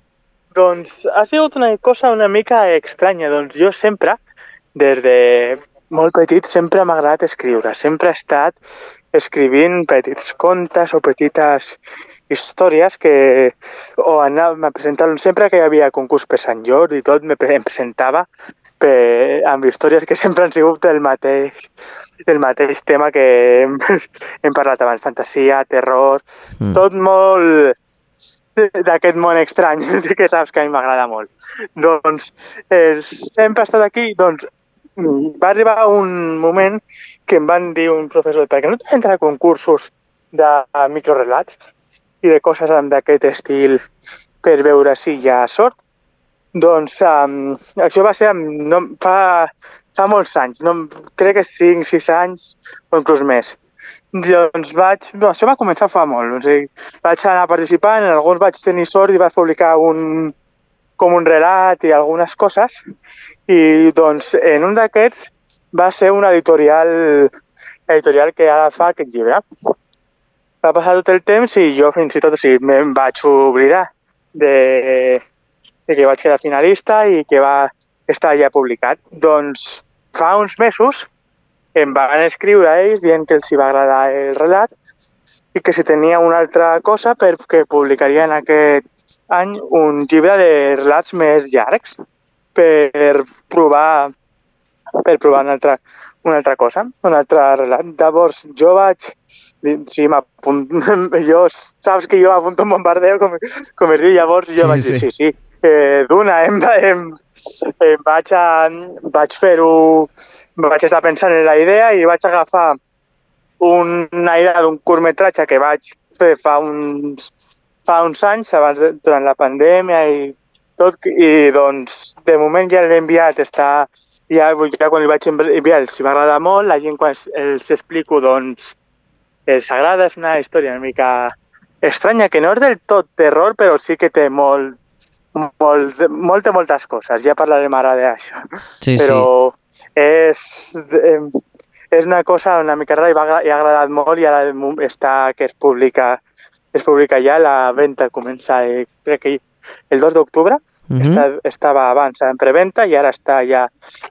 Doncs ha sigut una cosa una mica estranya. Doncs jo sempre, des de molt petit, sempre m'ha agradat escriure. Sempre he estat escrivint petits contes o petites històries que o anava a presentar sempre que hi havia concurs per Sant Jordi i tot, me em presentava per, amb històries que [laughs] sempre han sigut el mateix, el mateix tema que hem, [laughs] hem parlat abans, fantasia, terror, Mm. tot molt d'aquest món estrany, [laughs] que saps que a mi m'agrada molt. Doncs eh, sempre he estat aquí, doncs va arribar un moment que em van dir un professor, perquè no t'has entrar a concursos de microrelats i de coses d'aquest estil per veure si hi ha sort? Doncs um, això va ser no, fa, fa molts anys, no, crec que 5, 6 anys o inclús més. Doncs vaig... No, això va començar fa molt. O sigui, vaig anar participant, en alguns vaig tenir sort i vaig publicar un, com un relat i algunes coses. I doncs en un d'aquests va ser una editorial, editorial que ara fa aquest llibre. Va passar tot el temps i jo fins i tot o sigui, me'n vaig oblidar de, de que vaig quedar finalista i que va estar ja publicat. Doncs fa uns mesos em van escriure a ells dient que els hi va agradar el relat i que si tenia una altra cosa perquè publicarien aquest any un llibre de relats més llargs per provar per provar una altra, una altra cosa, un altre relat. Llavors jo vaig dir, sí, [laughs] jo, saps que jo m'apunto un bombardeo, com, com es diu, llavors jo Sí, vaig dir, sí. sí, sí, eh, d'una, em, em, em vaig, a, vaig fer-ho vaig estar pensant en la idea i vaig agafar una idea d'un curtmetratge que vaig fer fa uns, fa uns anys, abans de, durant la pandèmia i tot, i doncs de moment ja l'he enviat, està, ja, ja quan li vaig enviar els va agradar molt, la gent quan els explico doncs els agrada, és una història una mica estranya, que no és del tot terror, però sí que té molt, molt, moltes, moltes coses. Ja parlarem ara d'això. Sí, però és, és una cosa una mica rara i, va, i ha agradat molt i ara està que es publica es publica ja, la venda comença eh, crec que el 2 d'octubre, uh -huh. està, estava abans en preventa i ara està ja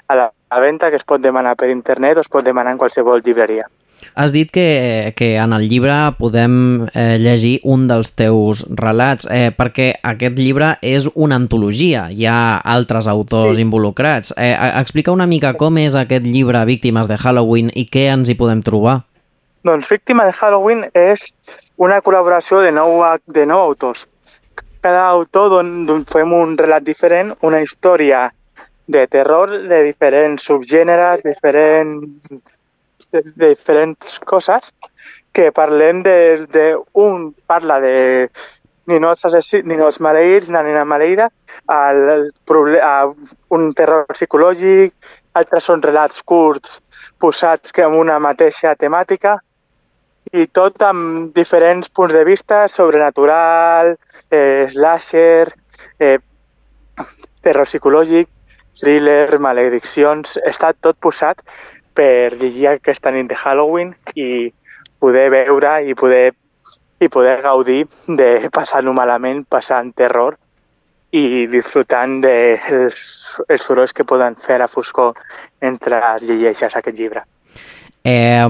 a la, a la venda que es pot demanar per internet o es pot demanar en qualsevol llibreria. Has dit que, que en el llibre podem eh, llegir un dels teus relats, eh, perquè aquest llibre és una antologia, hi ha altres autors sí. involucrats. Eh, explica una mica com és aquest llibre Víctimes de Halloween i què ens hi podem trobar. Doncs Víctima de Halloween és una col·laboració de nou, de nou autors. Cada autor don, don fem un relat diferent, una història de terror de diferents subgèneres, diferents de, de diferents coses que parlem de, de un parla de ninots assassins, ninots maleïts, una nina maleïda, al, a un terror psicològic, altres són relats curts posats que amb una mateixa temàtica i tot amb diferents punts de vista, sobrenatural, eh, slasher, eh, terror psicològic, thriller, malediccions, està tot posat per llegir aquesta nit de Halloween i poder veure i poder, i poder gaudir de passar-ho malament, passant terror i disfrutant dels de els sorolls que poden fer a foscor mentre llegeixes aquest llibre. Eh,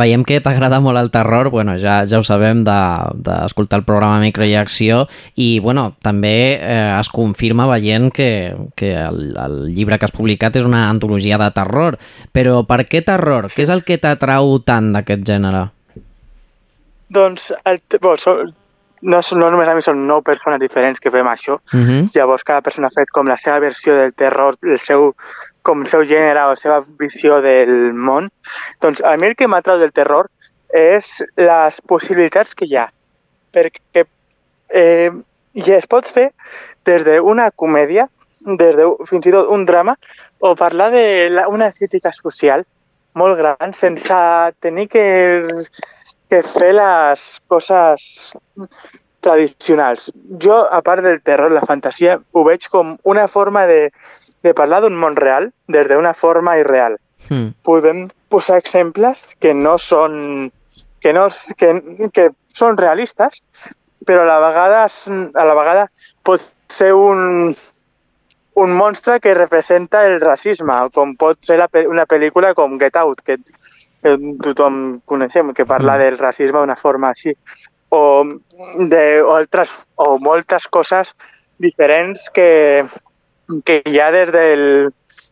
veiem que t'agrada molt el terror, bueno, ja, ja ho sabem d'escoltar de, el programa Micro i Acció i bueno, també eh, es confirma veient que, que el, el llibre que has publicat és una antologia de terror, però per què terror? Què és el que t'atrau tant d'aquest gènere? Doncs el, bueno, so, no, no només a mi, són nou persones diferents que fem això. Uh -huh. Llavors cada persona ha fet com la seva versió del terror, el seu com el seu gènere o la seva visió del món, doncs a mi el que m'atrau del terror és les possibilitats que hi ha. Perquè eh, ja es pot fer des d'una comèdia, des de fins i tot un drama, o parlar d'una crítica social molt gran sense tenir que, que fer les coses tradicionals. Jo, a part del terror, la fantasia, ho veig com una forma de de parlar d'un món real des d'una forma irreal. Mm. Podem posar exemples que no són que, no, que, que són realistes, però a la vegada, a la vegada pot ser un, un monstre que representa el racisme, com pot ser la, una pel·lícula com Get Out, que, tothom coneixem, que parla mm. del racisme d'una forma així, o, de, o, altres, o moltes coses diferents que, que hi ha des, del,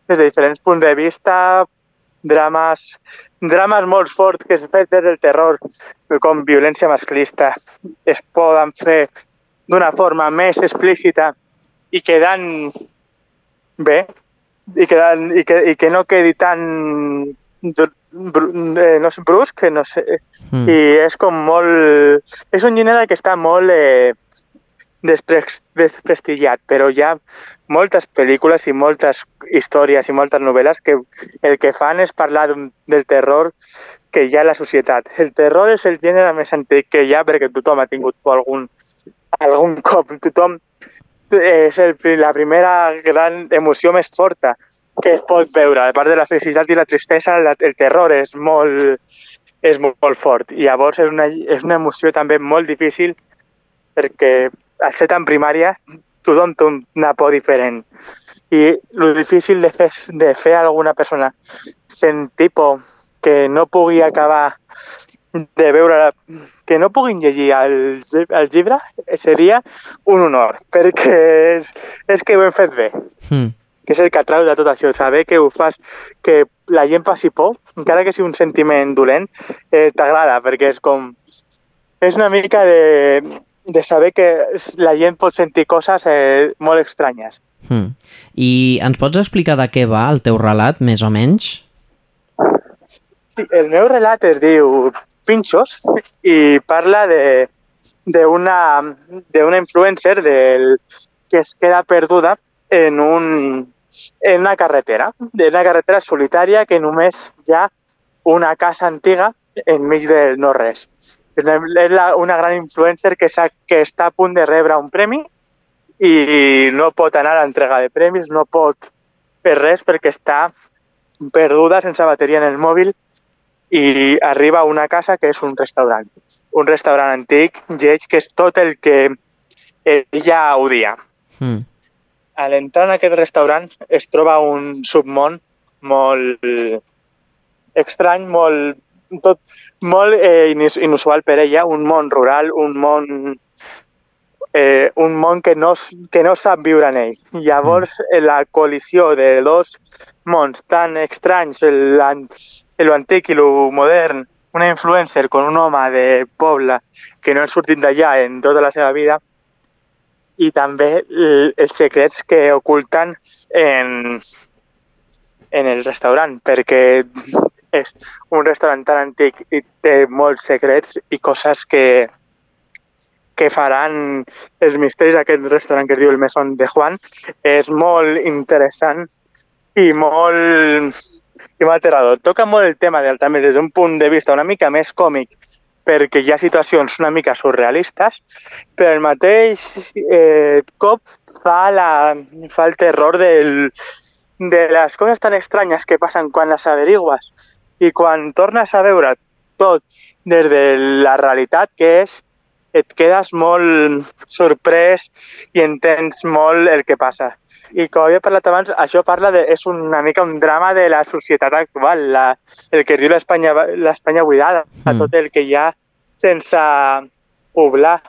des de diferents punts de vista, drames, drames molt forts que es fet des del terror, com violència masclista, es poden fer d'una forma més explícita i quedant bé, i, quedant, i, que, i que no quedi tan no sé, brusc, no sé, mm. i és com molt... És un gènere que està molt eh, desprestigiat, però hi ha moltes pel·lícules i moltes històries i moltes novel·les que el que fan és parlar del terror que hi ha a la societat. El terror és el gènere més antic que hi ha perquè tothom ha tingut por algun, algun cop. Tothom és el, la primera gran emoció més forta que es pot veure. A part de la felicitat i la tristesa, la, el terror és molt, és molt, molt fort. I llavors és una, és una emoció també molt difícil perquè al ser tan primària, tothom té una por diferent. I el difícil de fer, de fer a alguna persona sentir por que no pugui acabar de veure, que no puguin llegir el, el llibre seria un honor, perquè és, és que ho hem fet bé. Mm. Que és el que atrau de tot això, saber que ho fas, que la gent passi por, encara que sigui un sentiment dolent, eh, t'agrada, perquè és com... És una mica de, de saber que la gent pot sentir coses eh, molt estranyes. Hmm. I ens pots explicar de què va el teu relat, més o menys? Sí, el meu relat es diu Pinchos i parla de d'una influencer del, que es queda perduda en, un, en una carretera, de una carretera solitària que només hi ha una casa antiga enmig del no-res. És la, una gran influencer que, que està a punt de rebre un premi i no pot anar a l'entrega de premis, no pot fer res perquè està perduda sense bateria en el mòbil i arriba a una casa que és un restaurant. Un restaurant antic, lleig, que és tot el que ella odia. Mm. A l'entrar en aquest restaurant es troba un submón molt estrany, molt, tot, molt eh, inus- inusual per ella, un món rural, un món eh, un món que no, que no sap viure en ell. Llavors, mm. la col·lisió de dos mons tan estranys, el, an- el antic i el modern, una influencer con un home de poble que no ha sortit d'allà en tota la seva vida, i també els secrets que oculten en, en el restaurant, perquè és un restaurant tan antic i té molts secrets i coses que, que faran els misteris d'aquest restaurant que es diu el Mesón de Juan. És molt interessant i molt, i aterrador. Toca molt el tema del, també des d'un punt de vista una mica més còmic, perquè hi ha situacions una mica surrealistes, però el mateix eh, cop fa, la, fa el terror del, de les coses tan estranyes que passen quan les averigues i quan tornes a veure tot des de la realitat que és, et quedes molt sorprès i entens molt el que passa. I com havia parlat abans, això parla de, és una mica un drama de la societat actual, la, el que diu l'Espanya l'Espanya buidada, mm. tot el que hi ha sense poblar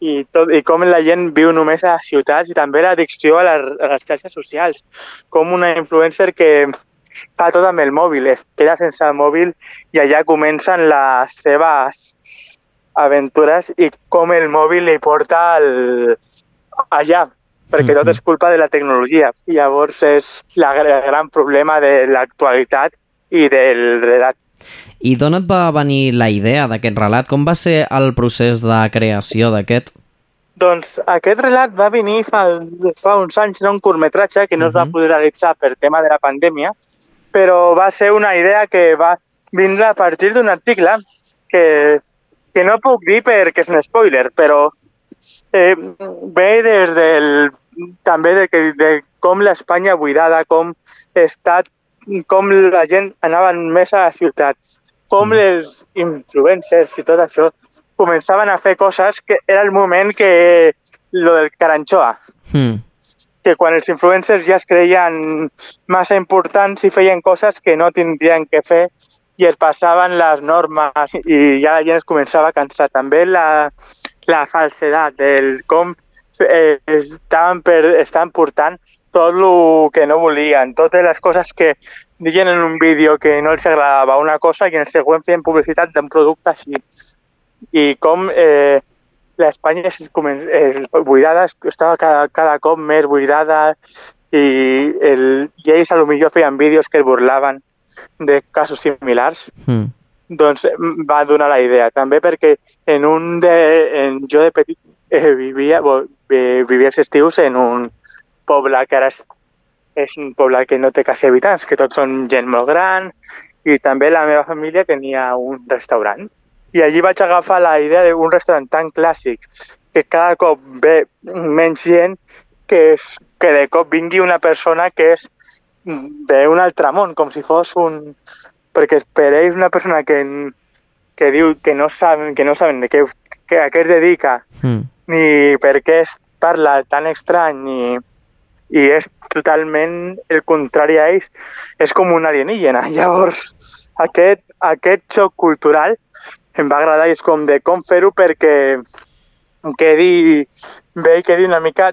i, tot, i com la gent viu només a ciutats i també l'addicció a, les, a les xarxes socials. Com una influencer que fa tot amb el mòbil, es queda sense el mòbil i allà comencen les seves aventures i com el mòbil li porta el... allà, perquè tot és culpa de la tecnologia. I llavors és la, el gran problema de l'actualitat i del relat. I d'on et va venir la idea d'aquest relat? Com va ser el procés de creació d'aquest? Doncs aquest relat va venir fa, fa uns anys, era un curtmetratge que no es va poder realitzar per tema de la pandèmia, però va ser una idea que va vindre a partir d'un article que, que no puc dir perquè és un spoiler, però eh, ve des del, també de, que, de com l'Espanya buidada, com està, com la gent anava més a la ciutat, com els influencers i tot això començaven a fer coses que era el moment que lo del Caranchoa, Mm. Que quan els influencers ja es creien massa importants i feien coses que no tindrien que fer i es passaven les normes i ja la gent es començava a cansar. També la, la falsedat, del com eh, estaven, per, estaven portant tot el que no volien, totes les coses que deien en un vídeo que no els agradava una cosa i en el següent feien publicitat d'un producte així. I com eh, l'Espanya és eh, buidada, estava cada, cada cop més buidada i, el, i ells a lo millor feien vídeos que es burlaven de casos similars Mm. doncs em va donar la idea. També perquè en un de, en, jo de petit eh, vivia, bo, eh, vivia els estius en un poble que ara és, és un poble que no té quasi habitants, que tots són gent molt gran, i també la meva família tenia un restaurant. I allí vaig agafar la idea d'un restaurant tan clàssic que cada cop ve menys gent que, és, que de cop vingui una persona que és d'un altre món, com si fos un, perquè per ells una persona que, que diu que no saben, que no saben de què, que, a què es dedica Mm. ni per què es parla tan estrany ni, i és totalment el contrari a ells és com un alienígena [laughs] llavors aquest, aquest xoc cultural em va agradar i és com de com fer-ho perquè quedi bé i quedi una mica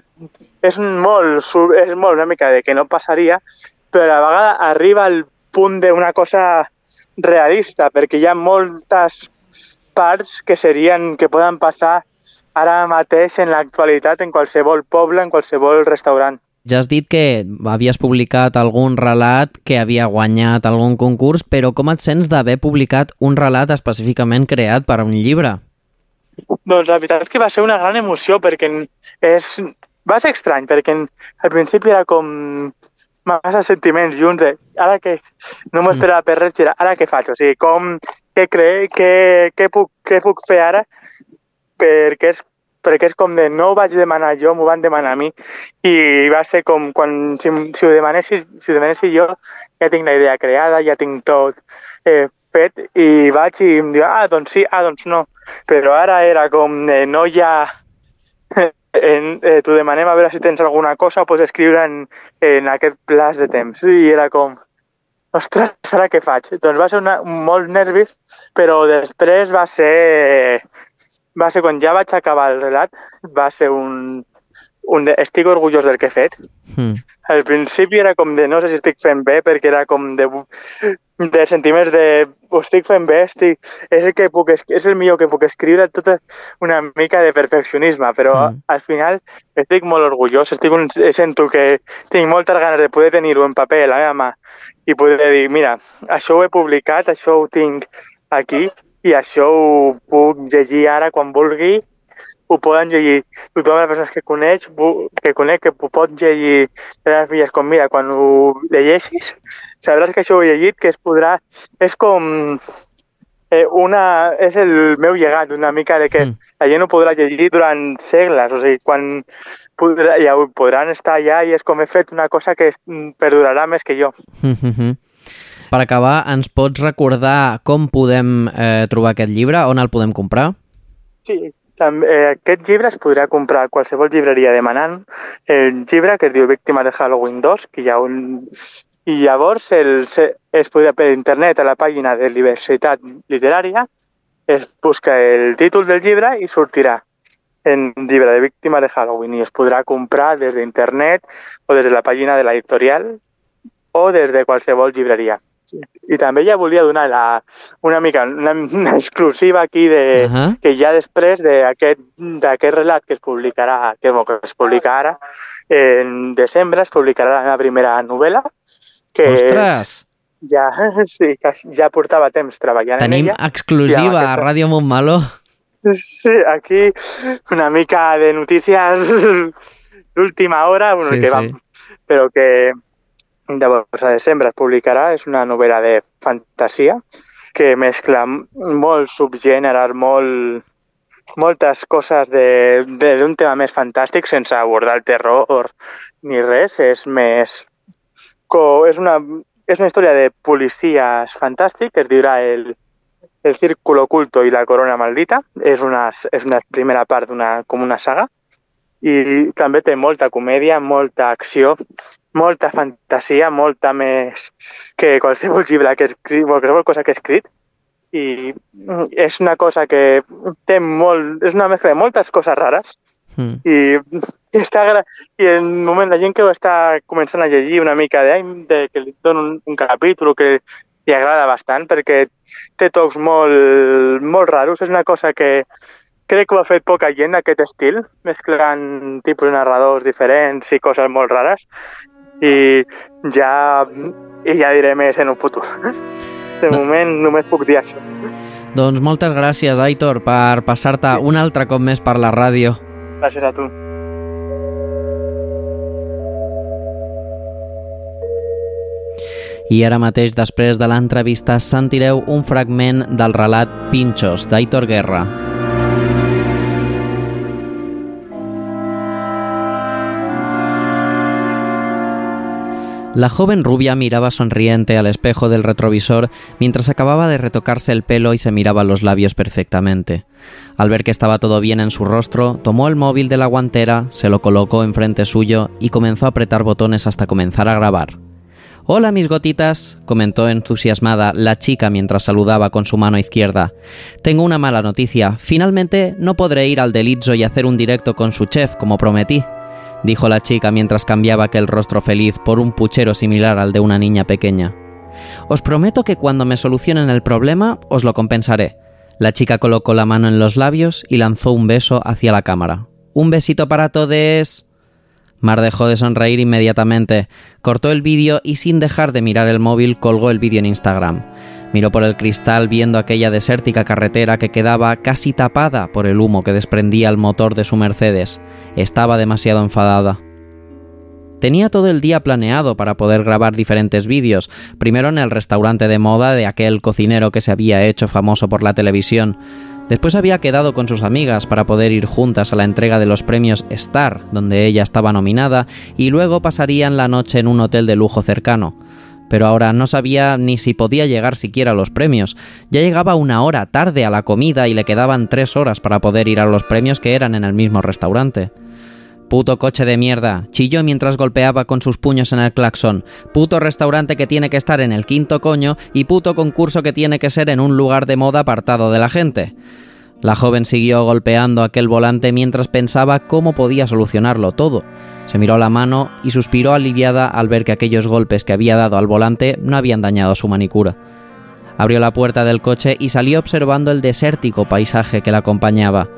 és molt, és molt una mica de que no passaria però a la vegada arriba al punt d'una cosa realista, perquè hi ha moltes parts que serien que poden passar ara mateix en l'actualitat en qualsevol poble, en qualsevol restaurant. Ja has dit que havies publicat algun relat que havia guanyat algun concurs, però com et sents d'haver publicat un relat específicament creat per a un llibre? Doncs la veritat és que va ser una gran emoció perquè és... va ser estrany perquè al principi era com massa sentiments junts de ara que no m'ho esperava per res, era ara què faig? O sigui, com, què, cre, què, què, puc, què puc fer ara? Perquè és, perquè és com de no ho vaig demanar jo, m'ho van demanar a mi i va ser com quan si, si ho demanessis, si ho jo ja tinc la idea creada, ja tinc tot eh, fet i vaig i em diu, ah, doncs sí, ah, doncs no. Però ara era com de no hi ha [laughs] en, eh, t'ho demanem a veure si tens alguna cosa, pots escriure en, en aquest plaç de temps. I era com, ostres, ara què faig? Doncs va ser una, molt nervis, però després va ser, va ser quan ja vaig acabar el relat, va ser un, un de, estic orgullós del que he fet. Mm. Al principi era com de no sé si estic fent bé, perquè era com de, de sentiments de ho estic fent bé, estic, és, el que puc, és el millor que puc escriure, tota una mica de perfeccionisme, però mm. al final estic molt orgullós, estic un, sento que tinc moltes ganes de poder tenir-ho en paper a la meva mà i poder dir, mira, això ho he publicat, això ho tinc aquí i això ho puc llegir ara quan vulgui ho poden llegir tothom les persones que coneix, que conec, que ho pot llegir les meves filles com, mira, quan ho llegeixis, sabràs que això ho he llegit, que es podrà... És com... Eh, una, és el meu llegat, una mica de que mm. la gent ho podrà llegir durant segles, o sigui, quan podrà, ja podran estar allà i és com he fet una cosa que perdurarà més que jo. Mm -hmm. Per acabar, ens pots recordar com podem eh, trobar aquest llibre, on el podem comprar? Sí, també, eh, aquest llibre es podrà comprar a qualsevol llibreria demanant el llibre que es diu Víctimes de Halloween 2, que hi ha un... I llavors el, es podrà per internet a la pàgina de Diversitat Literària, es busca el títol del llibre i sortirà en llibre de víctima de Halloween i es podrà comprar des d'internet o des de la pàgina de l'editorial o des de qualsevol llibreria. I també ja volia donar la, una mica una, una exclusiva aquí de, uh -huh. que ja després d'aquest relat que es publicarà, que, que es publica ara, en desembre es publicarà la meva primera novel·la, que Ostres! ja, [laughs] sí, ja portava temps treballant Tenim en ella. Tenim exclusiva a Ràdio Montmeló. Sí, aquí una mica de notícies d'última hora, bueno, sí, que sí. vam, però que Llavors, a desembre es publicarà, és una novel·la de fantasia que mescla molts subgèneres, molt, moltes coses d'un tema més fantàstic sense abordar el terror ni res. És més... Co, és, una, és una història de policies fantàstic es dirà el, el Círculo Oculto i la Corona Maldita. És una, és una primera part d'una com una saga i també té molta comèdia, molta acció, molta fantasia, molta més que qualsevol llibre que escrit, qualsevol cosa que he escrit. I és una cosa que té molt... És una mescla de moltes coses rares mm. i, i [laughs] està i en un moment la gent que ho està començant a llegir una mica de, de que li dono un, un capítol que li agrada bastant perquè té tocs molt, molt raros. És una cosa que crec que ho ha fet poca gent aquest estil, mesclant tipus narradors diferents i coses molt rares i ja, i ja diré més en un futur. De moment només puc dir això. Doncs moltes gràcies, Aitor, per passar-te un altre cop més per la ràdio. Gràcies a tu. I ara mateix, després de l'entrevista, sentireu un fragment del relat Pinchos, d'Aitor Guerra. La joven rubia miraba sonriente al espejo del retrovisor mientras acababa de retocarse el pelo y se miraba los labios perfectamente. Al ver que estaba todo bien en su rostro, tomó el móvil de la guantera, se lo colocó enfrente suyo y comenzó a apretar botones hasta comenzar a grabar. Hola mis gotitas, comentó entusiasmada la chica mientras saludaba con su mano izquierda. Tengo una mala noticia, finalmente no podré ir al Delizzo y hacer un directo con su chef como prometí dijo la chica mientras cambiaba aquel rostro feliz por un puchero similar al de una niña pequeña. Os prometo que cuando me solucionen el problema os lo compensaré. La chica colocó la mano en los labios y lanzó un beso hacia la cámara. Un besito para todos. Mar dejó de sonreír inmediatamente, cortó el vídeo y sin dejar de mirar el móvil colgó el vídeo en Instagram. Miró por el cristal viendo aquella desértica carretera que quedaba casi tapada por el humo que desprendía el motor de su Mercedes. Estaba demasiado enfadada. Tenía todo el día planeado para poder grabar diferentes vídeos, primero en el restaurante de moda de aquel cocinero que se había hecho famoso por la televisión. Después había quedado con sus amigas para poder ir juntas a la entrega de los premios Star, donde ella estaba nominada, y luego pasarían la noche en un hotel de lujo cercano. Pero ahora no sabía ni si podía llegar siquiera a los premios. Ya llegaba una hora tarde a la comida y le quedaban tres horas para poder ir a los premios que eran en el mismo restaurante. Puto coche de mierda, chilló mientras golpeaba con sus puños en el claxon. Puto restaurante que tiene que estar en el quinto coño y puto concurso que tiene que ser en un lugar de moda apartado de la gente. La joven siguió golpeando aquel volante mientras pensaba cómo podía solucionarlo todo. Se miró la mano y suspiró aliviada al ver que aquellos golpes que había dado al volante no habían dañado su manicura. Abrió la puerta del coche y salió observando el desértico paisaje que la acompañaba.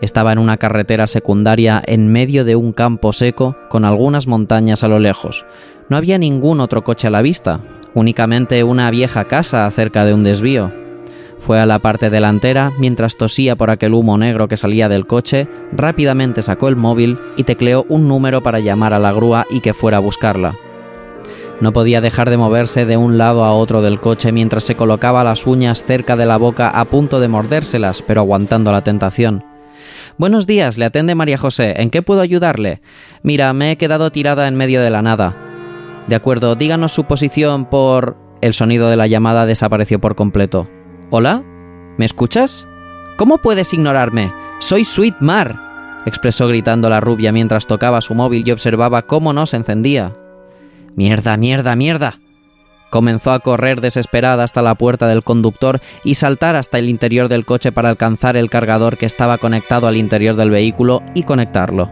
Estaba en una carretera secundaria en medio de un campo seco con algunas montañas a lo lejos. No había ningún otro coche a la vista, únicamente una vieja casa cerca de un desvío. Fue a la parte delantera mientras tosía por aquel humo negro que salía del coche, rápidamente sacó el móvil y tecleó un número para llamar a la grúa y que fuera a buscarla. No podía dejar de moverse de un lado a otro del coche mientras se colocaba las uñas cerca de la boca a punto de mordérselas, pero aguantando la tentación. Buenos días, le atende María José. ¿En qué puedo ayudarle? Mira, me he quedado tirada en medio de la nada. De acuerdo, díganos su posición por... El sonido de la llamada desapareció por completo. ¿Hola? ¿Me escuchas? ¿Cómo puedes ignorarme? Soy Sweet Mar, expresó gritando la rubia mientras tocaba su móvil y observaba cómo no se encendía. Mierda, mierda, mierda. Comenzó a correr desesperada hasta la puerta del conductor y saltar hasta el interior del coche para alcanzar el cargador que estaba conectado al interior del vehículo y conectarlo.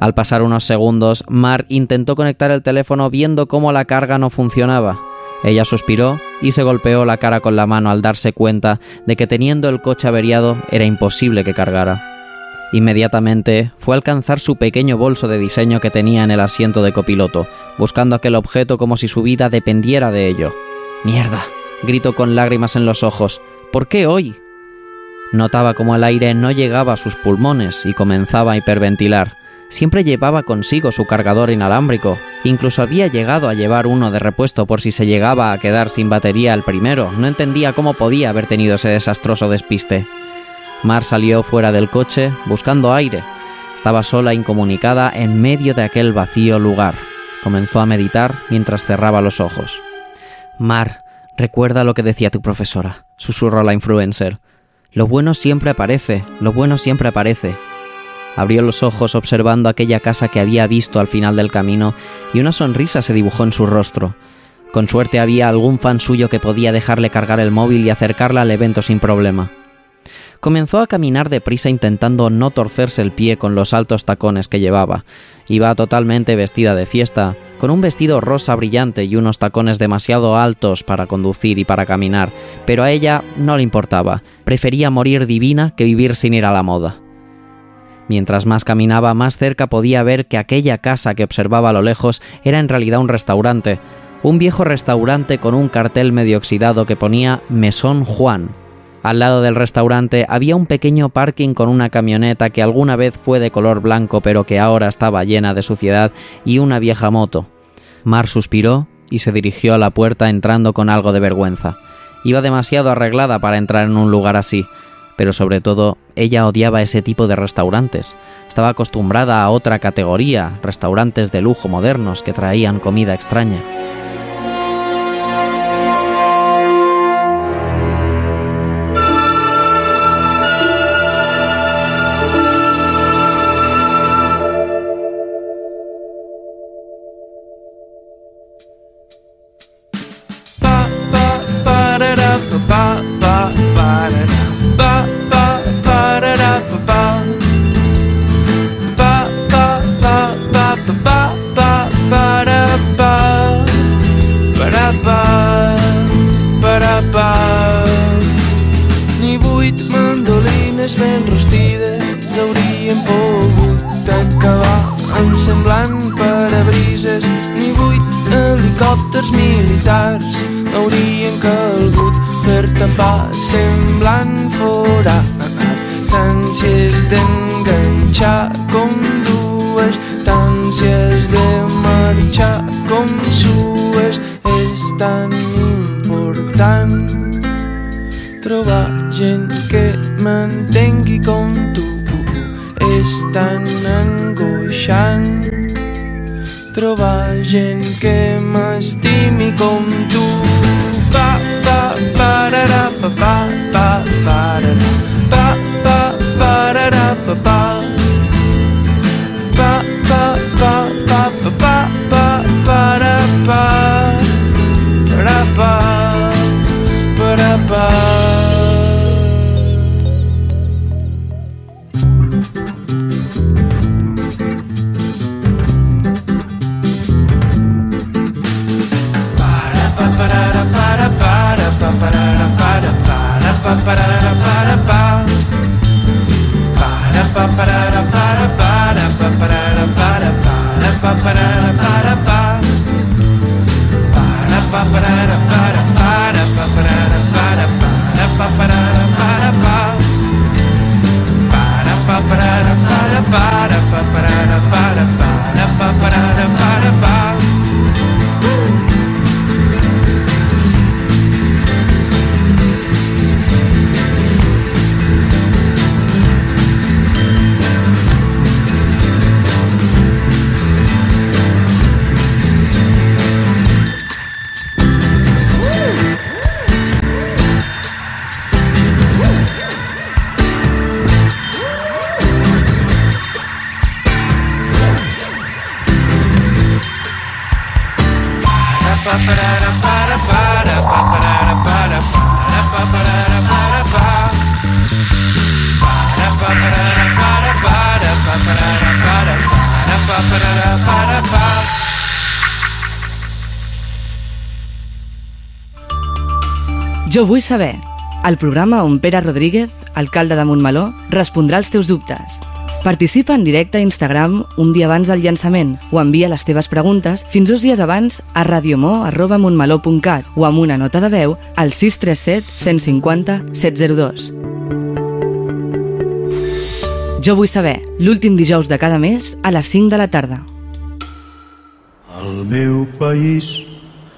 Al pasar unos segundos, Mar intentó conectar el teléfono viendo cómo la carga no funcionaba. Ella suspiró y se golpeó la cara con la mano al darse cuenta de que teniendo el coche averiado era imposible que cargara. Inmediatamente fue a alcanzar su pequeño bolso de diseño que tenía en el asiento de copiloto, buscando aquel objeto como si su vida dependiera de ello. ¡Mierda! gritó con lágrimas en los ojos. ¿Por qué hoy? Notaba como el aire no llegaba a sus pulmones y comenzaba a hiperventilar. Siempre llevaba consigo su cargador inalámbrico, incluso había llegado a llevar uno de repuesto por si se llegaba a quedar sin batería el primero. No entendía cómo podía haber tenido ese desastroso despiste. Mar salió fuera del coche buscando aire. Estaba sola, incomunicada, en medio de aquel vacío lugar. Comenzó a meditar mientras cerraba los ojos. Mar, recuerda lo que decía tu profesora, susurró la influencer. Lo bueno siempre aparece, lo bueno siempre aparece. Abrió los ojos observando aquella casa que había visto al final del camino y una sonrisa se dibujó en su rostro. Con suerte había algún fan suyo que podía dejarle cargar el móvil y acercarla al evento sin problema. Comenzó a caminar deprisa intentando no torcerse el pie con los altos tacones que llevaba. Iba totalmente vestida de fiesta, con un vestido rosa brillante y unos tacones demasiado altos para conducir y para caminar, pero a ella no le importaba, prefería morir divina que vivir sin ir a la moda. Mientras más caminaba, más cerca podía ver que aquella casa que observaba a lo lejos era en realidad un restaurante, un viejo restaurante con un cartel medio oxidado que ponía Mesón Juan, al lado del restaurante había un pequeño parking con una camioneta que alguna vez fue de color blanco pero que ahora estaba llena de suciedad y una vieja moto. Mar suspiró y se dirigió a la puerta entrando con algo de vergüenza. Iba demasiado arreglada para entrar en un lugar así, pero sobre todo ella odiaba ese tipo de restaurantes. Estaba acostumbrada a otra categoría, restaurantes de lujo modernos que traían comida extraña. Jo vull saber, el programa on Pere Rodríguez, alcalde de Montmeló, respondrà als teus dubtes. Participa en directe a Instagram un dia abans del llançament o envia les teves preguntes fins dos dies abans a radiomó.montmeló.cat o amb una nota de veu al 637 150 702. Jo vull saber, l'últim dijous de cada mes a les 5 de la tarda. Al meu país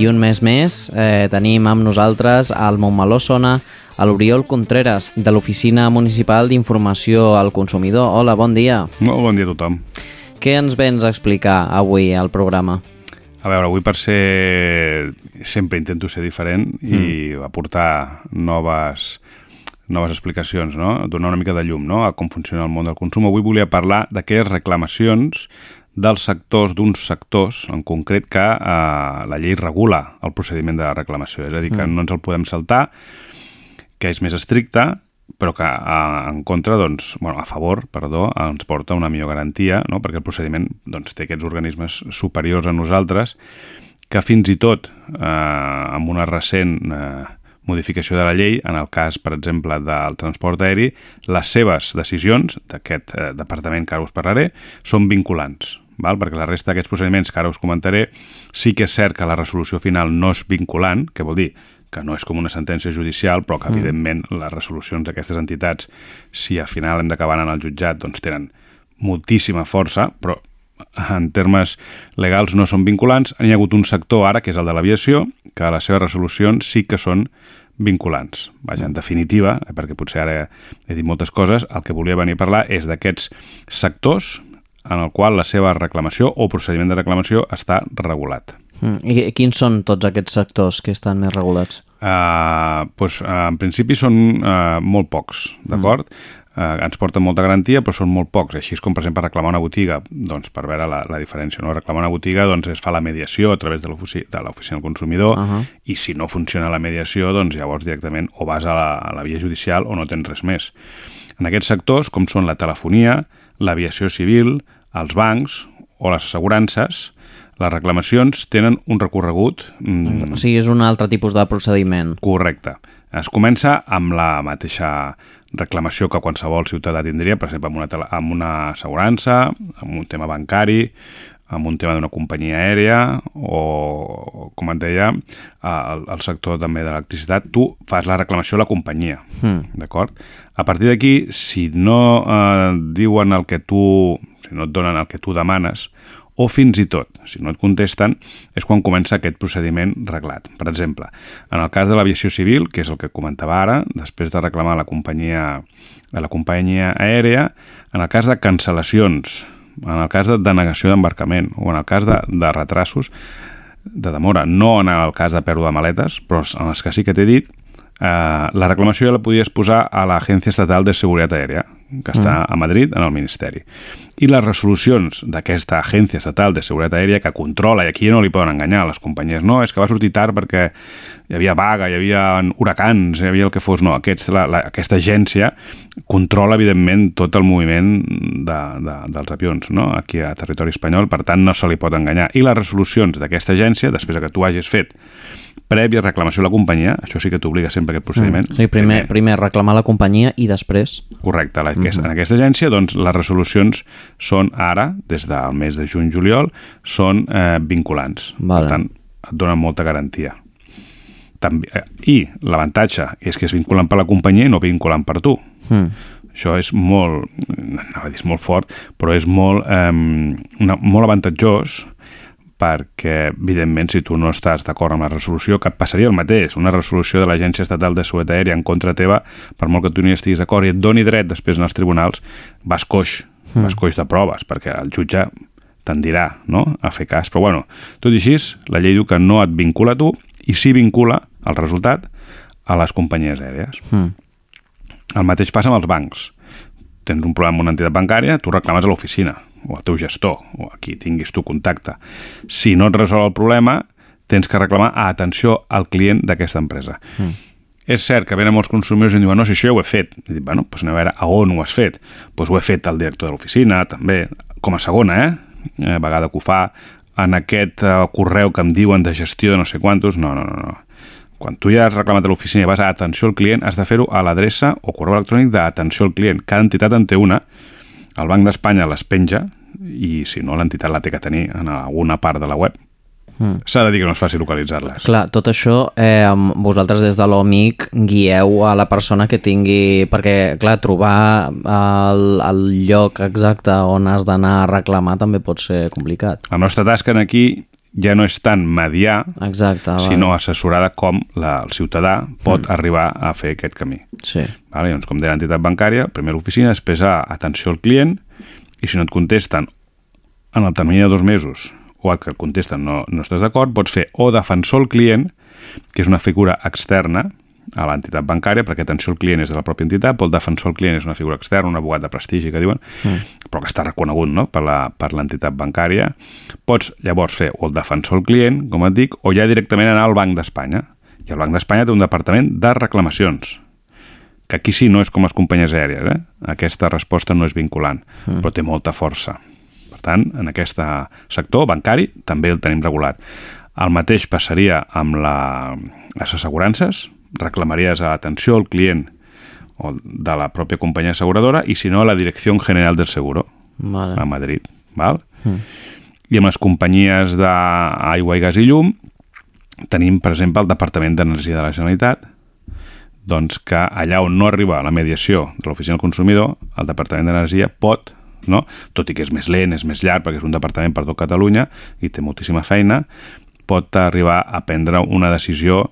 I un mes més eh, tenim amb nosaltres al Montmeló Sona a l'Oriol Contreras, de l'Oficina Municipal d'Informació al Consumidor. Hola, bon dia. Molt bon dia a tothom. Què ens vens a explicar avui al programa? A veure, avui per ser... Sempre intento ser diferent mm. i aportar noves, noves explicacions, no? donar una mica de llum no? a com funciona el món del consum. Avui volia parlar d'aquelles reclamacions dels sectors, d'uns sectors en concret que eh, la llei regula el procediment de reclamació. És a dir, que Mm. no ens el podem saltar, que és més estricte, però que a, en contra, doncs, bueno, a favor, perdó, ens porta una millor garantia, no? perquè el procediment doncs, té aquests organismes superiors a nosaltres que fins i tot eh, amb una recent eh, modificació de la llei, en el cas, per exemple, del transport aeri, les seves decisions d'aquest eh, departament que ara us parlaré són vinculants, val? perquè la resta d'aquests procediments que ara us comentaré sí que és cert que la resolució final no és vinculant, que vol dir que no és com una sentència judicial, però que, Mm. evidentment, les resolucions d'aquestes entitats, si al final hem d'acabar en el jutjat, doncs tenen moltíssima força, però en termes legals no són vinculants. N'hi ha hagut un sector ara, que és el de l'aviació, que les seves resolucions sí que són vinculants. Vaja, en definitiva, perquè potser ara he dit moltes coses, el que volia venir a parlar és d'aquests sectors en el qual la seva reclamació o procediment de reclamació està regulat. Mm. I quins són tots aquests sectors que estan més regulats? Uh, doncs, uh, en principi són uh, molt pocs, d'acord? Mm. Uh, ens porten molta garantia, però són molt pocs. Així és com, per exemple, reclamar una botiga, doncs, per veure la, la diferència. No? Reclamar una botiga doncs, es fa la mediació a través de l'oficina del consumidor Uh -huh. i si no funciona la mediació, doncs llavors directament o vas a la, a la via judicial o no tens res més. En aquests sectors, com són la telefonia, l'aviació civil, els bancs o les assegurances, les reclamacions tenen un recorregut... Mm, O sigui, és un altre tipus de procediment. Correcte. Es comença amb la mateixa reclamació que qualsevol ciutadà tindria, per exemple, amb una, tele- amb una assegurança, amb un tema bancari, amb un tema d'una companyia aèria o, com et deia, el, el sector també de l'electricitat, tu fas la reclamació a la companyia, Mm. d'acord? A partir d'aquí, si no eh, diuen el que tu, si no et donen el que tu demanes, o fins i tot, si no et contesten, és quan comença aquest procediment reglat. Per exemple, en el cas de l'aviació civil, que és el que comentava ara, després de reclamar a la companyia, a la companyia aèria, en el cas de cancel·lacions, en el cas de denegació d'embarcament o en el cas de, de retrasos, de demora, no en el cas de pèrdua de maletes, però en els que sí que t'he dit, eh, la reclamació ja la podies posar a l'Agència Estatal de Seguretat Aèria, que està a Madrid, en el Ministeri. I les resolucions d'aquesta Agència Estatal de Seguretat Aèria que controla, i aquí no li poden enganyar les companyies, no, és que va sortir tard perquè hi havia vaga, hi havia huracans, hi havia el que fos, no, aquests, la, la, aquesta agència controla, evidentment, tot el moviment de, de, dels avions, no?, aquí a territori espanyol, per tant, no se li pot enganyar. I les resolucions d'aquesta agència, després que tu hagis fet prèvia reclamació a la companyia, això sí que t'obliga sempre aquest procediment. Mm. O sigui, primer, primer reclamar la companyia i després... Correcte. La, Mhm. mm -hmm. En aquesta agència, doncs, les resolucions són ara, des del mes de juny-juliol, són eh, vinculants. Vale. Per tant, et donen molta garantia. També, eh, I l'avantatge és que és vinculant per la companyia i no vinculant per tu. Mm. Això és molt, a dir molt fort, però és molt, eh, una, molt avantatjós perquè, evidentment, si tu no estàs d'acord amb la resolució, que et passaria el mateix. Una resolució de l'Agència Estatal de Seguretat Aèria en contra teva, per molt que tu no estiguis d'acord i et doni dret després en els tribunals, vas coix, Mm. vas coix de proves, perquè el jutge te'n dirà no? a fer cas. Però, bueno, tot i així, la llei diu que no et vincula a tu i sí vincula el resultat a les companyies aèries. Mm. El mateix passa amb els bancs. Tens un problema amb una entitat bancària, tu reclames a l'oficina, o al teu gestor, o a qui tinguis tu contacte. Si no et resol el problema, tens que reclamar a atenció al client d'aquesta empresa. Mm. És cert que venen molts consumidors i em diuen no, si això ja ho he fet. I dic, bueno, doncs anem a veure a on ho has fet. Doncs ho he fet al director de l'oficina, també, com a segona, eh? eh? vegada que ho fa, en aquest eh, correu que em diuen de gestió de no sé quantos, no, no, no, no. Quan tu ja has reclamat a l'oficina i vas a atenció al client, has de fer-ho a l'adreça o correu electrònic d'atenció al client. Cada entitat en té una. El Banc d'Espanya les penja i, si no, l'entitat la té que tenir en alguna part de la web. Mm. S'ha de dir que no és fàcil localitzar-les. Clar, tot això, eh, vosaltres des de l'OMIC guieu a la persona que tingui... Perquè, clar, trobar el, el lloc exacte on has d'anar a reclamar també pot ser complicat. La nostra tasca en aquí ja no és tant mediar, Exacte, vale. sinó assessorar de com la, el ciutadà pot mm. arribar a fer aquest camí. Sí. Vale? Doncs, com deia l'entitat bancària, primer l'oficina, després a atenció al client, i si no et contesten en el termini de dos mesos o el que et contesten no, no estàs d'acord, pots fer o defensor al client, que és una figura externa a l'entitat bancària, perquè atenció al client és de la pròpia entitat, però el defensor al client és una figura externa, un abogat de prestigi, que diuen, Mm. però que està reconegut no? per l'entitat bancària. Pots llavors fer o el defensor al client, com et dic, o ja directament anar al Banc d'Espanya. I el Banc d'Espanya té un departament de reclamacions, que aquí sí no és com les companyies aèries, eh? aquesta resposta no és vinculant, Mm. però té molta força. Per tant, en aquest sector bancari també el tenim regulat. El mateix passaria amb la, les assegurances, reclamaries a l'atenció al client o de la pròpia companyia asseguradora i si no a la Direcció General del Seguro Vale. a Madrid. Val? Mm. I amb les companyies d'aigua i gas i llum tenim, per exemple, el Departament d'Energia de la Generalitat, doncs que allà on no arriba la mediació de l'Oficina del Consumidor, el Departament d'Energia pot, no? tot i que és més lent, és més llarg, perquè és un departament per tot Catalunya i té moltíssima feina, pot arribar a prendre una decisió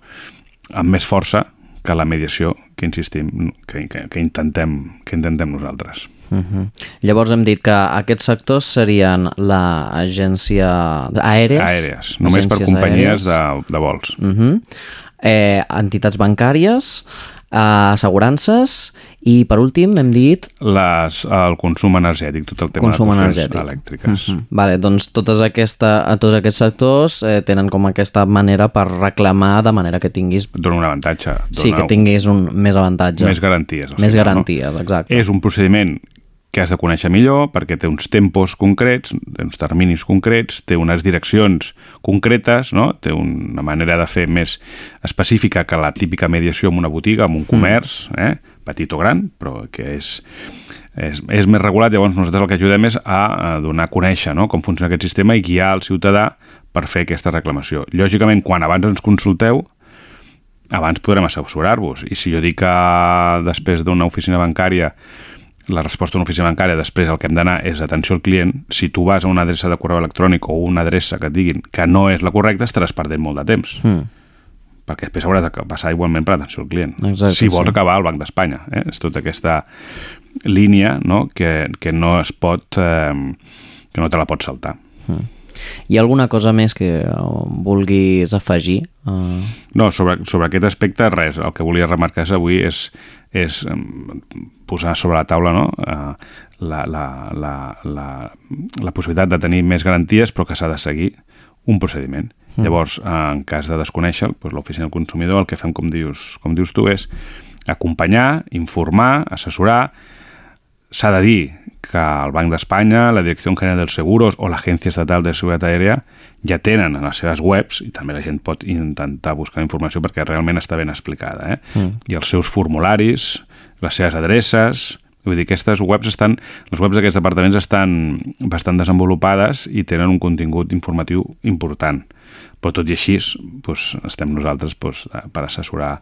amb més força que la mediació que insistim, que, que, que, intentem, que intentem nosaltres. Uh -huh. Llavors hem dit que aquests sectors serien l'agència aèries? Aèries, només per companyies aèries. de, de vols. Uh -huh. eh, entitats bancàries, eh, assegurances i, per últim, hem dit... Les, el consum energètic, tot el tema Consum de energètic. elèctriques. Mhm. Vale, doncs totes aquesta, tots aquests sectors eh, tenen com aquesta manera per reclamar de manera que tinguis... Dona un avantatge. Sí, dona que tinguis un, més avantatge. Més garanties. Més final, garanties, no? exacte. És un procediment que has de conèixer millor perquè té uns tempos concrets, té uns terminis concrets, té unes direccions concretes, no? té una manera de fer més específica que la típica mediació en una botiga, en un comerç, eh? petit o gran, però que és, és, és més regulat. Llavors nosaltres el que ajudem és a, a donar a conèixer no? com funciona aquest sistema i guiar el ciutadà per fer aquesta reclamació. Lògicament, quan abans ens consulteu, abans podrem assessorar-vos. I si jo dic que després d'una oficina bancària la resposta d'una oficina bancària després el que hem d'anar és atenció al client, si tu vas a una adreça de correu electrònic o una adreça que et diguin que no és la correcta, estaràs perdent molt de temps. Mm. Perquè després hauràs de passar igualment per atenció al client. Exacte, si vols sí. acabar al Banc d'Espanya. Eh? És tota aquesta línia no? que, que no es pot... Eh, que no te la pots saltar. Mm. Hi ha alguna cosa més que vulguis afegir? Uh... No, sobre, sobre aquest aspecte res. El que volia remarcar avui és, és posar sobre la taula no? eh, la, la, la, la, la possibilitat de tenir més garanties però que s'ha de seguir un procediment. Mm. Llavors, eh, en cas de desconèixer, doncs l'oficina del consumidor el que fem, com dius, com dius tu, és acompanyar, informar, assessorar. S'ha de dir que el Banc d'Espanya, la Direcció General dels Seguros o l'Agència Estatal de Seguretat Aèria ja tenen en les seves webs, i també la gent pot intentar buscar informació perquè realment està ben explicada, eh? Mm. i els seus formularis, les seves adreces... Vull dir, aquestes webs estan, les webs d'aquests departaments estan bastant desenvolupades i tenen un contingut informatiu important. Però tot i així, doncs, estem nosaltres doncs, per assessorar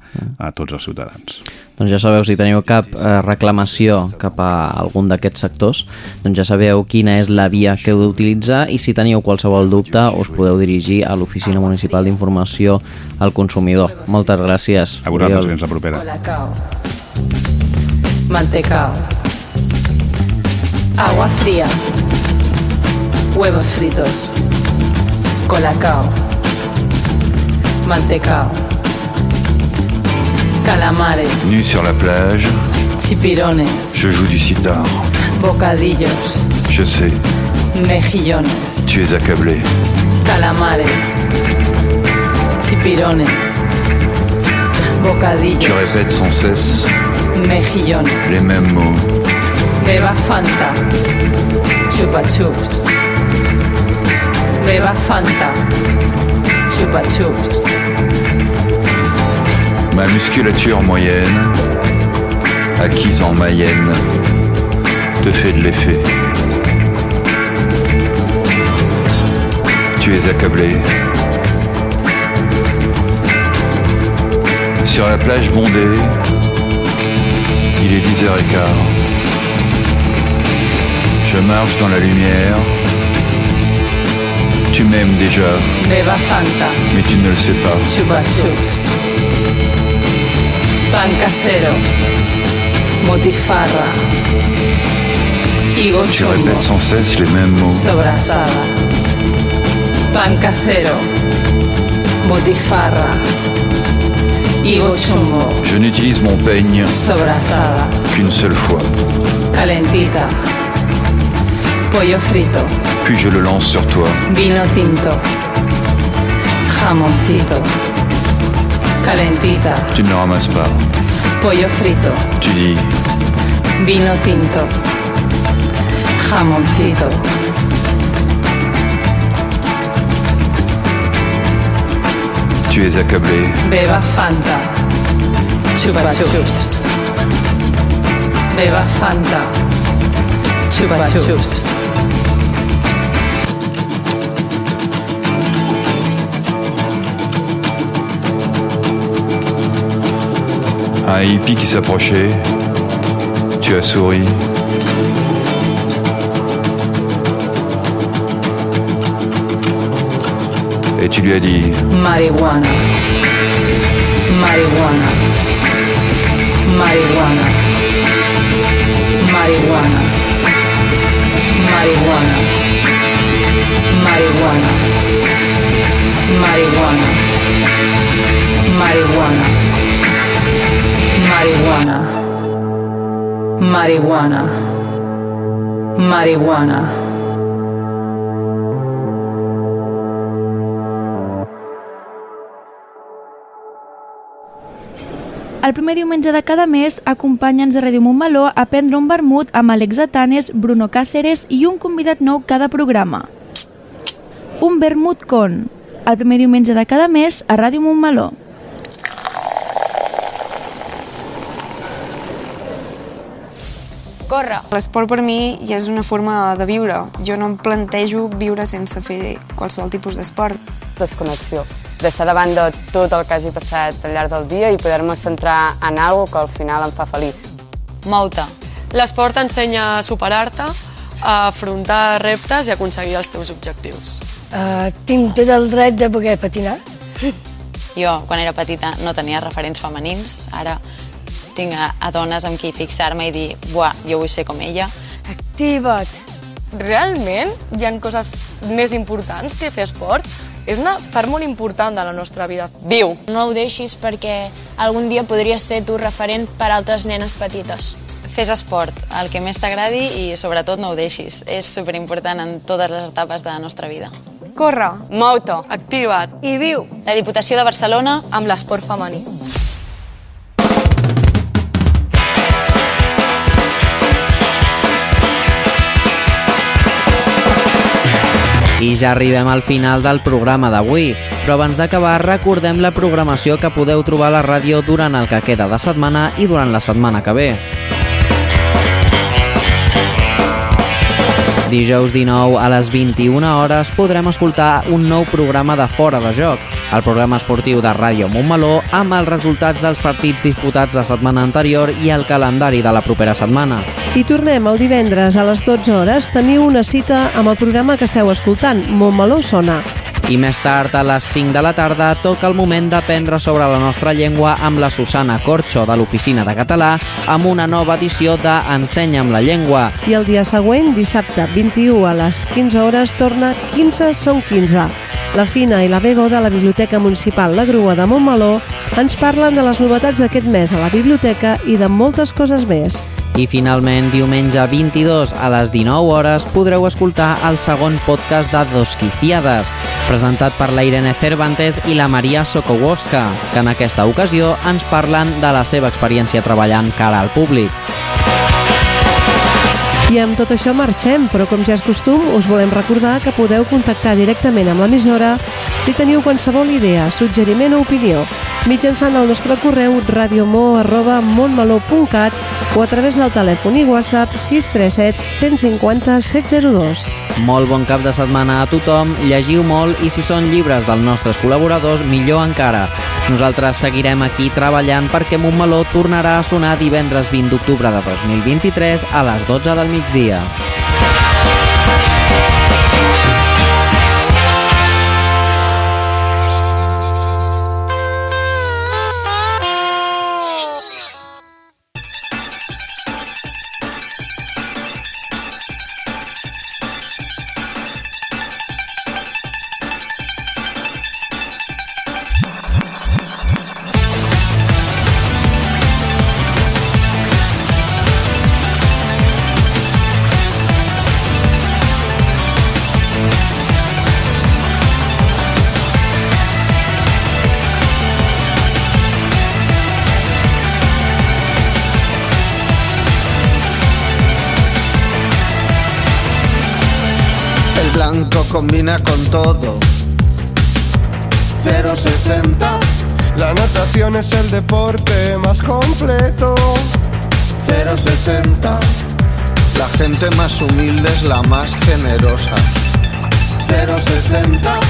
a tots els ciutadans. Doncs ja sabeu, si teniu cap eh, reclamació cap a algun d'aquests sectors, doncs ja sabeu quina és la via que heu d'utilitzar i si teniu qualsevol dubte us podeu dirigir a l'Oficina Municipal d'Informació al Consumidor. Moltes gràcies. A vosaltres, fins la propera. Mantecao. Agua fría. Huevos fritos. Colacao. Mantecao. Calamares. Nu sur la plage, Chipirones. je joue du sitar. Bocadillos. Je sais, Mejillones. tu es accablé. Calamares. Chipirones. Bocadillos. Tu répètes sans cesse Mejillones. les mêmes mots. Beba Fanta. Chupa Chups. Beba Fanta. Chupa Chups. Ma musculature moyenne, acquise en Mayenne, te fait de l'effet. Tu es accablé. Sur la plage bondée, il est 10h15. Je marche dans la lumière. Tu m'aimes déjà, Fanta. mais tu ne le sais pas. Chupa Chups. Pan casero. Motifarra. Higo Tu répètes sans cesse les mêmes mots. Sobrasada. Pan casero. Motifarra. Je n'utilise mon peigne qu'une seule fois, Calentita. Pollo frito. puis je le lance sur toi. Vino tinto. Jamoncito. Calentita. Tu ne le ramasses pas. Pollo frito. Tu dis, Vino tinto. Jamoncito. Tu es accablé. Beba Fanta. Chupa Chups. Beba Fanta. Chupa Chups. Un hippie qui s'approchait. Tu as souri. tu lui as dit Marijuana. Marijuana. Marijuana. Marijuana. Marijuana. Marijuana. Marijuana. Marijuana. Marijuana. Marijuana. Marijuana. El primer diumenge de cada mes, acompanya'ns a Ràdio Montmeló a prendre un vermut amb Alex Atanes, Bruno Cáceres i un convidat nou cada programa. Un vermut con, el primer diumenge de cada mes a Ràdio Montmeló. Corre. L'esport per mi ja és una forma de viure. Jo no em plantejo viure sense fer qualsevol tipus d'esport. Desconnexió. Deixar de banda tot el que hagi passat al llarg del dia i poder-me centrar en alguna que al final em fa feliç. Mou-te. L'esport t'ensenya a superar-te, a afrontar reptes i aconseguir els teus objectius. Uh, tinc tot el dret de poder patinar. [laughs] Jo, quan era petita, no tenia referents femenins. Ara tinc a, a dones amb qui fixar-me i dir buah, jo vull ser com ella. Activa't! Realment hi han coses més importants que fer esport? És una part molt important de la nostra vida. Viu! No ho deixis perquè algun dia podries ser tu referent per a altres nenes petites. Fes esport, el que més t'agradi i sobretot no ho deixis. És superimportant en totes les etapes de la nostra vida. Corre, mou-te, activa't i viu. La Diputació de Barcelona amb l'esport femení. I ja arribem al final del programa d'avui, però abans d'acabar recordem la programació que podeu trobar a la ràdio durant el que queda de setmana i durant la setmana que ve. Dijous 19 a les 21 hores podrem escoltar un nou programa de Fora de Joc, el programa esportiu de Ràdio Montmeló amb els resultats dels partits disputats la setmana anterior i el calendari de la propera setmana. I tornem el divendres a les 12 hores. Teniu una cita amb el programa que esteu escoltant, Montmeló Sona. I més tard, a les 5 de la tarda, toca el moment d'aprendre sobre la nostra llengua amb la Susana Corxo, de l'Oficina de Català, amb una nova edició de Ensenya'm la llengua. I el dia següent, dissabte 21 a les 15 hores, torna 15 són 15. La Fina i la Bego de la Biblioteca Municipal La Grua de Montmeló ens parlen de les novetats d'aquest mes a la biblioteca i de moltes coses més. I finalment, diumenge 22 a les 19 hores podreu escoltar el segon podcast de Dosquiciades, presentat per la Irene Cervantes i la Maria Sokołowska, que en aquesta ocasió ens parlen de la seva experiència treballant cara al públic. I amb tot això marxem, però com ja és costum, us volem recordar que podeu contactar directament amb l'emissora si teniu qualsevol idea, suggeriment o opinió, mitjançant el nostre correu radiomo.montmeló.cat o a través del telèfon i WhatsApp 637 150 702. Molt bon cap de setmana a tothom, llegiu molt i si són llibres dels nostres col·laboradors, millor encara. Nosaltres seguirem aquí treballant perquè Montmeló tornarà a sonar divendres 20 d'octubre de 2023 a les 12 del migdia. Es el deporte más completo. 060. La gente más humilde es la más generosa. 060.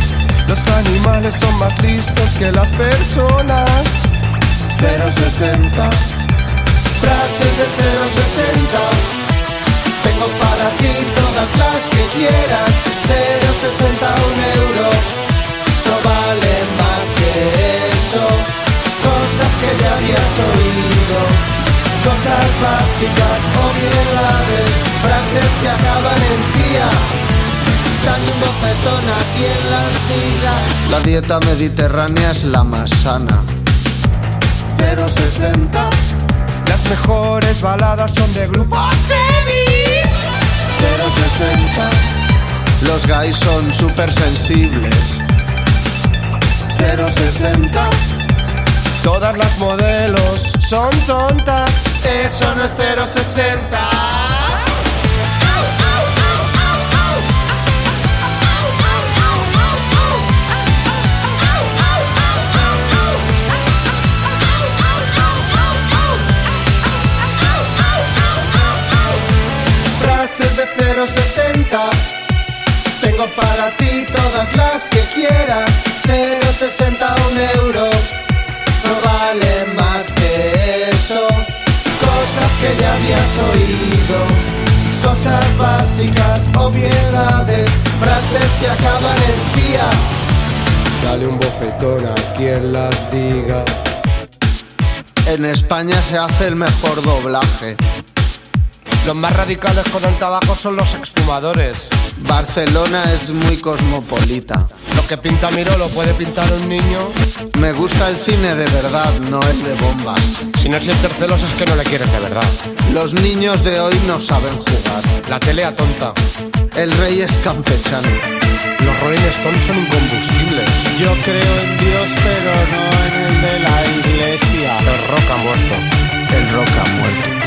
Los animales son más listos que las personas. 060. Frases de 060. Tengo para ti todas las que quieras. 060 un euro. No vale más que eso. Cosas que ya habías oído. Cosas básicas, obviedades. Frases que acaban en tía. Dan un bofetón a quien las diga. La dieta mediterránea es la más sana. 060 Las mejores baladas son de grupos heavy. 060 Los gays son súper sensibles 060 Todas las modelos son tontas. Eso no es 060 Frases de 060 Tengo para ti todas las que quieras. 060 un euro No vale más que eso Cosas que ya habías oído Cosas básicas, obviedades Frases que acaban el día Dale un bofetón a quien las diga. En España se hace el mejor doblaje Los más radicales con el tabaco son los exfumadores. Barcelona es muy cosmopolita Lo que pinta Miro lo puede pintar un niño. Me gusta el cine de verdad, no el de bombas Si no sientes celos es que no le quieres de verdad. Los niños de hoy no saben jugar La tele tonta. El rey es campechano Los Rolling Stones son incombustibles. Yo creo en Dios pero no en el de la iglesia El rock ha muerto. El rock ha muerto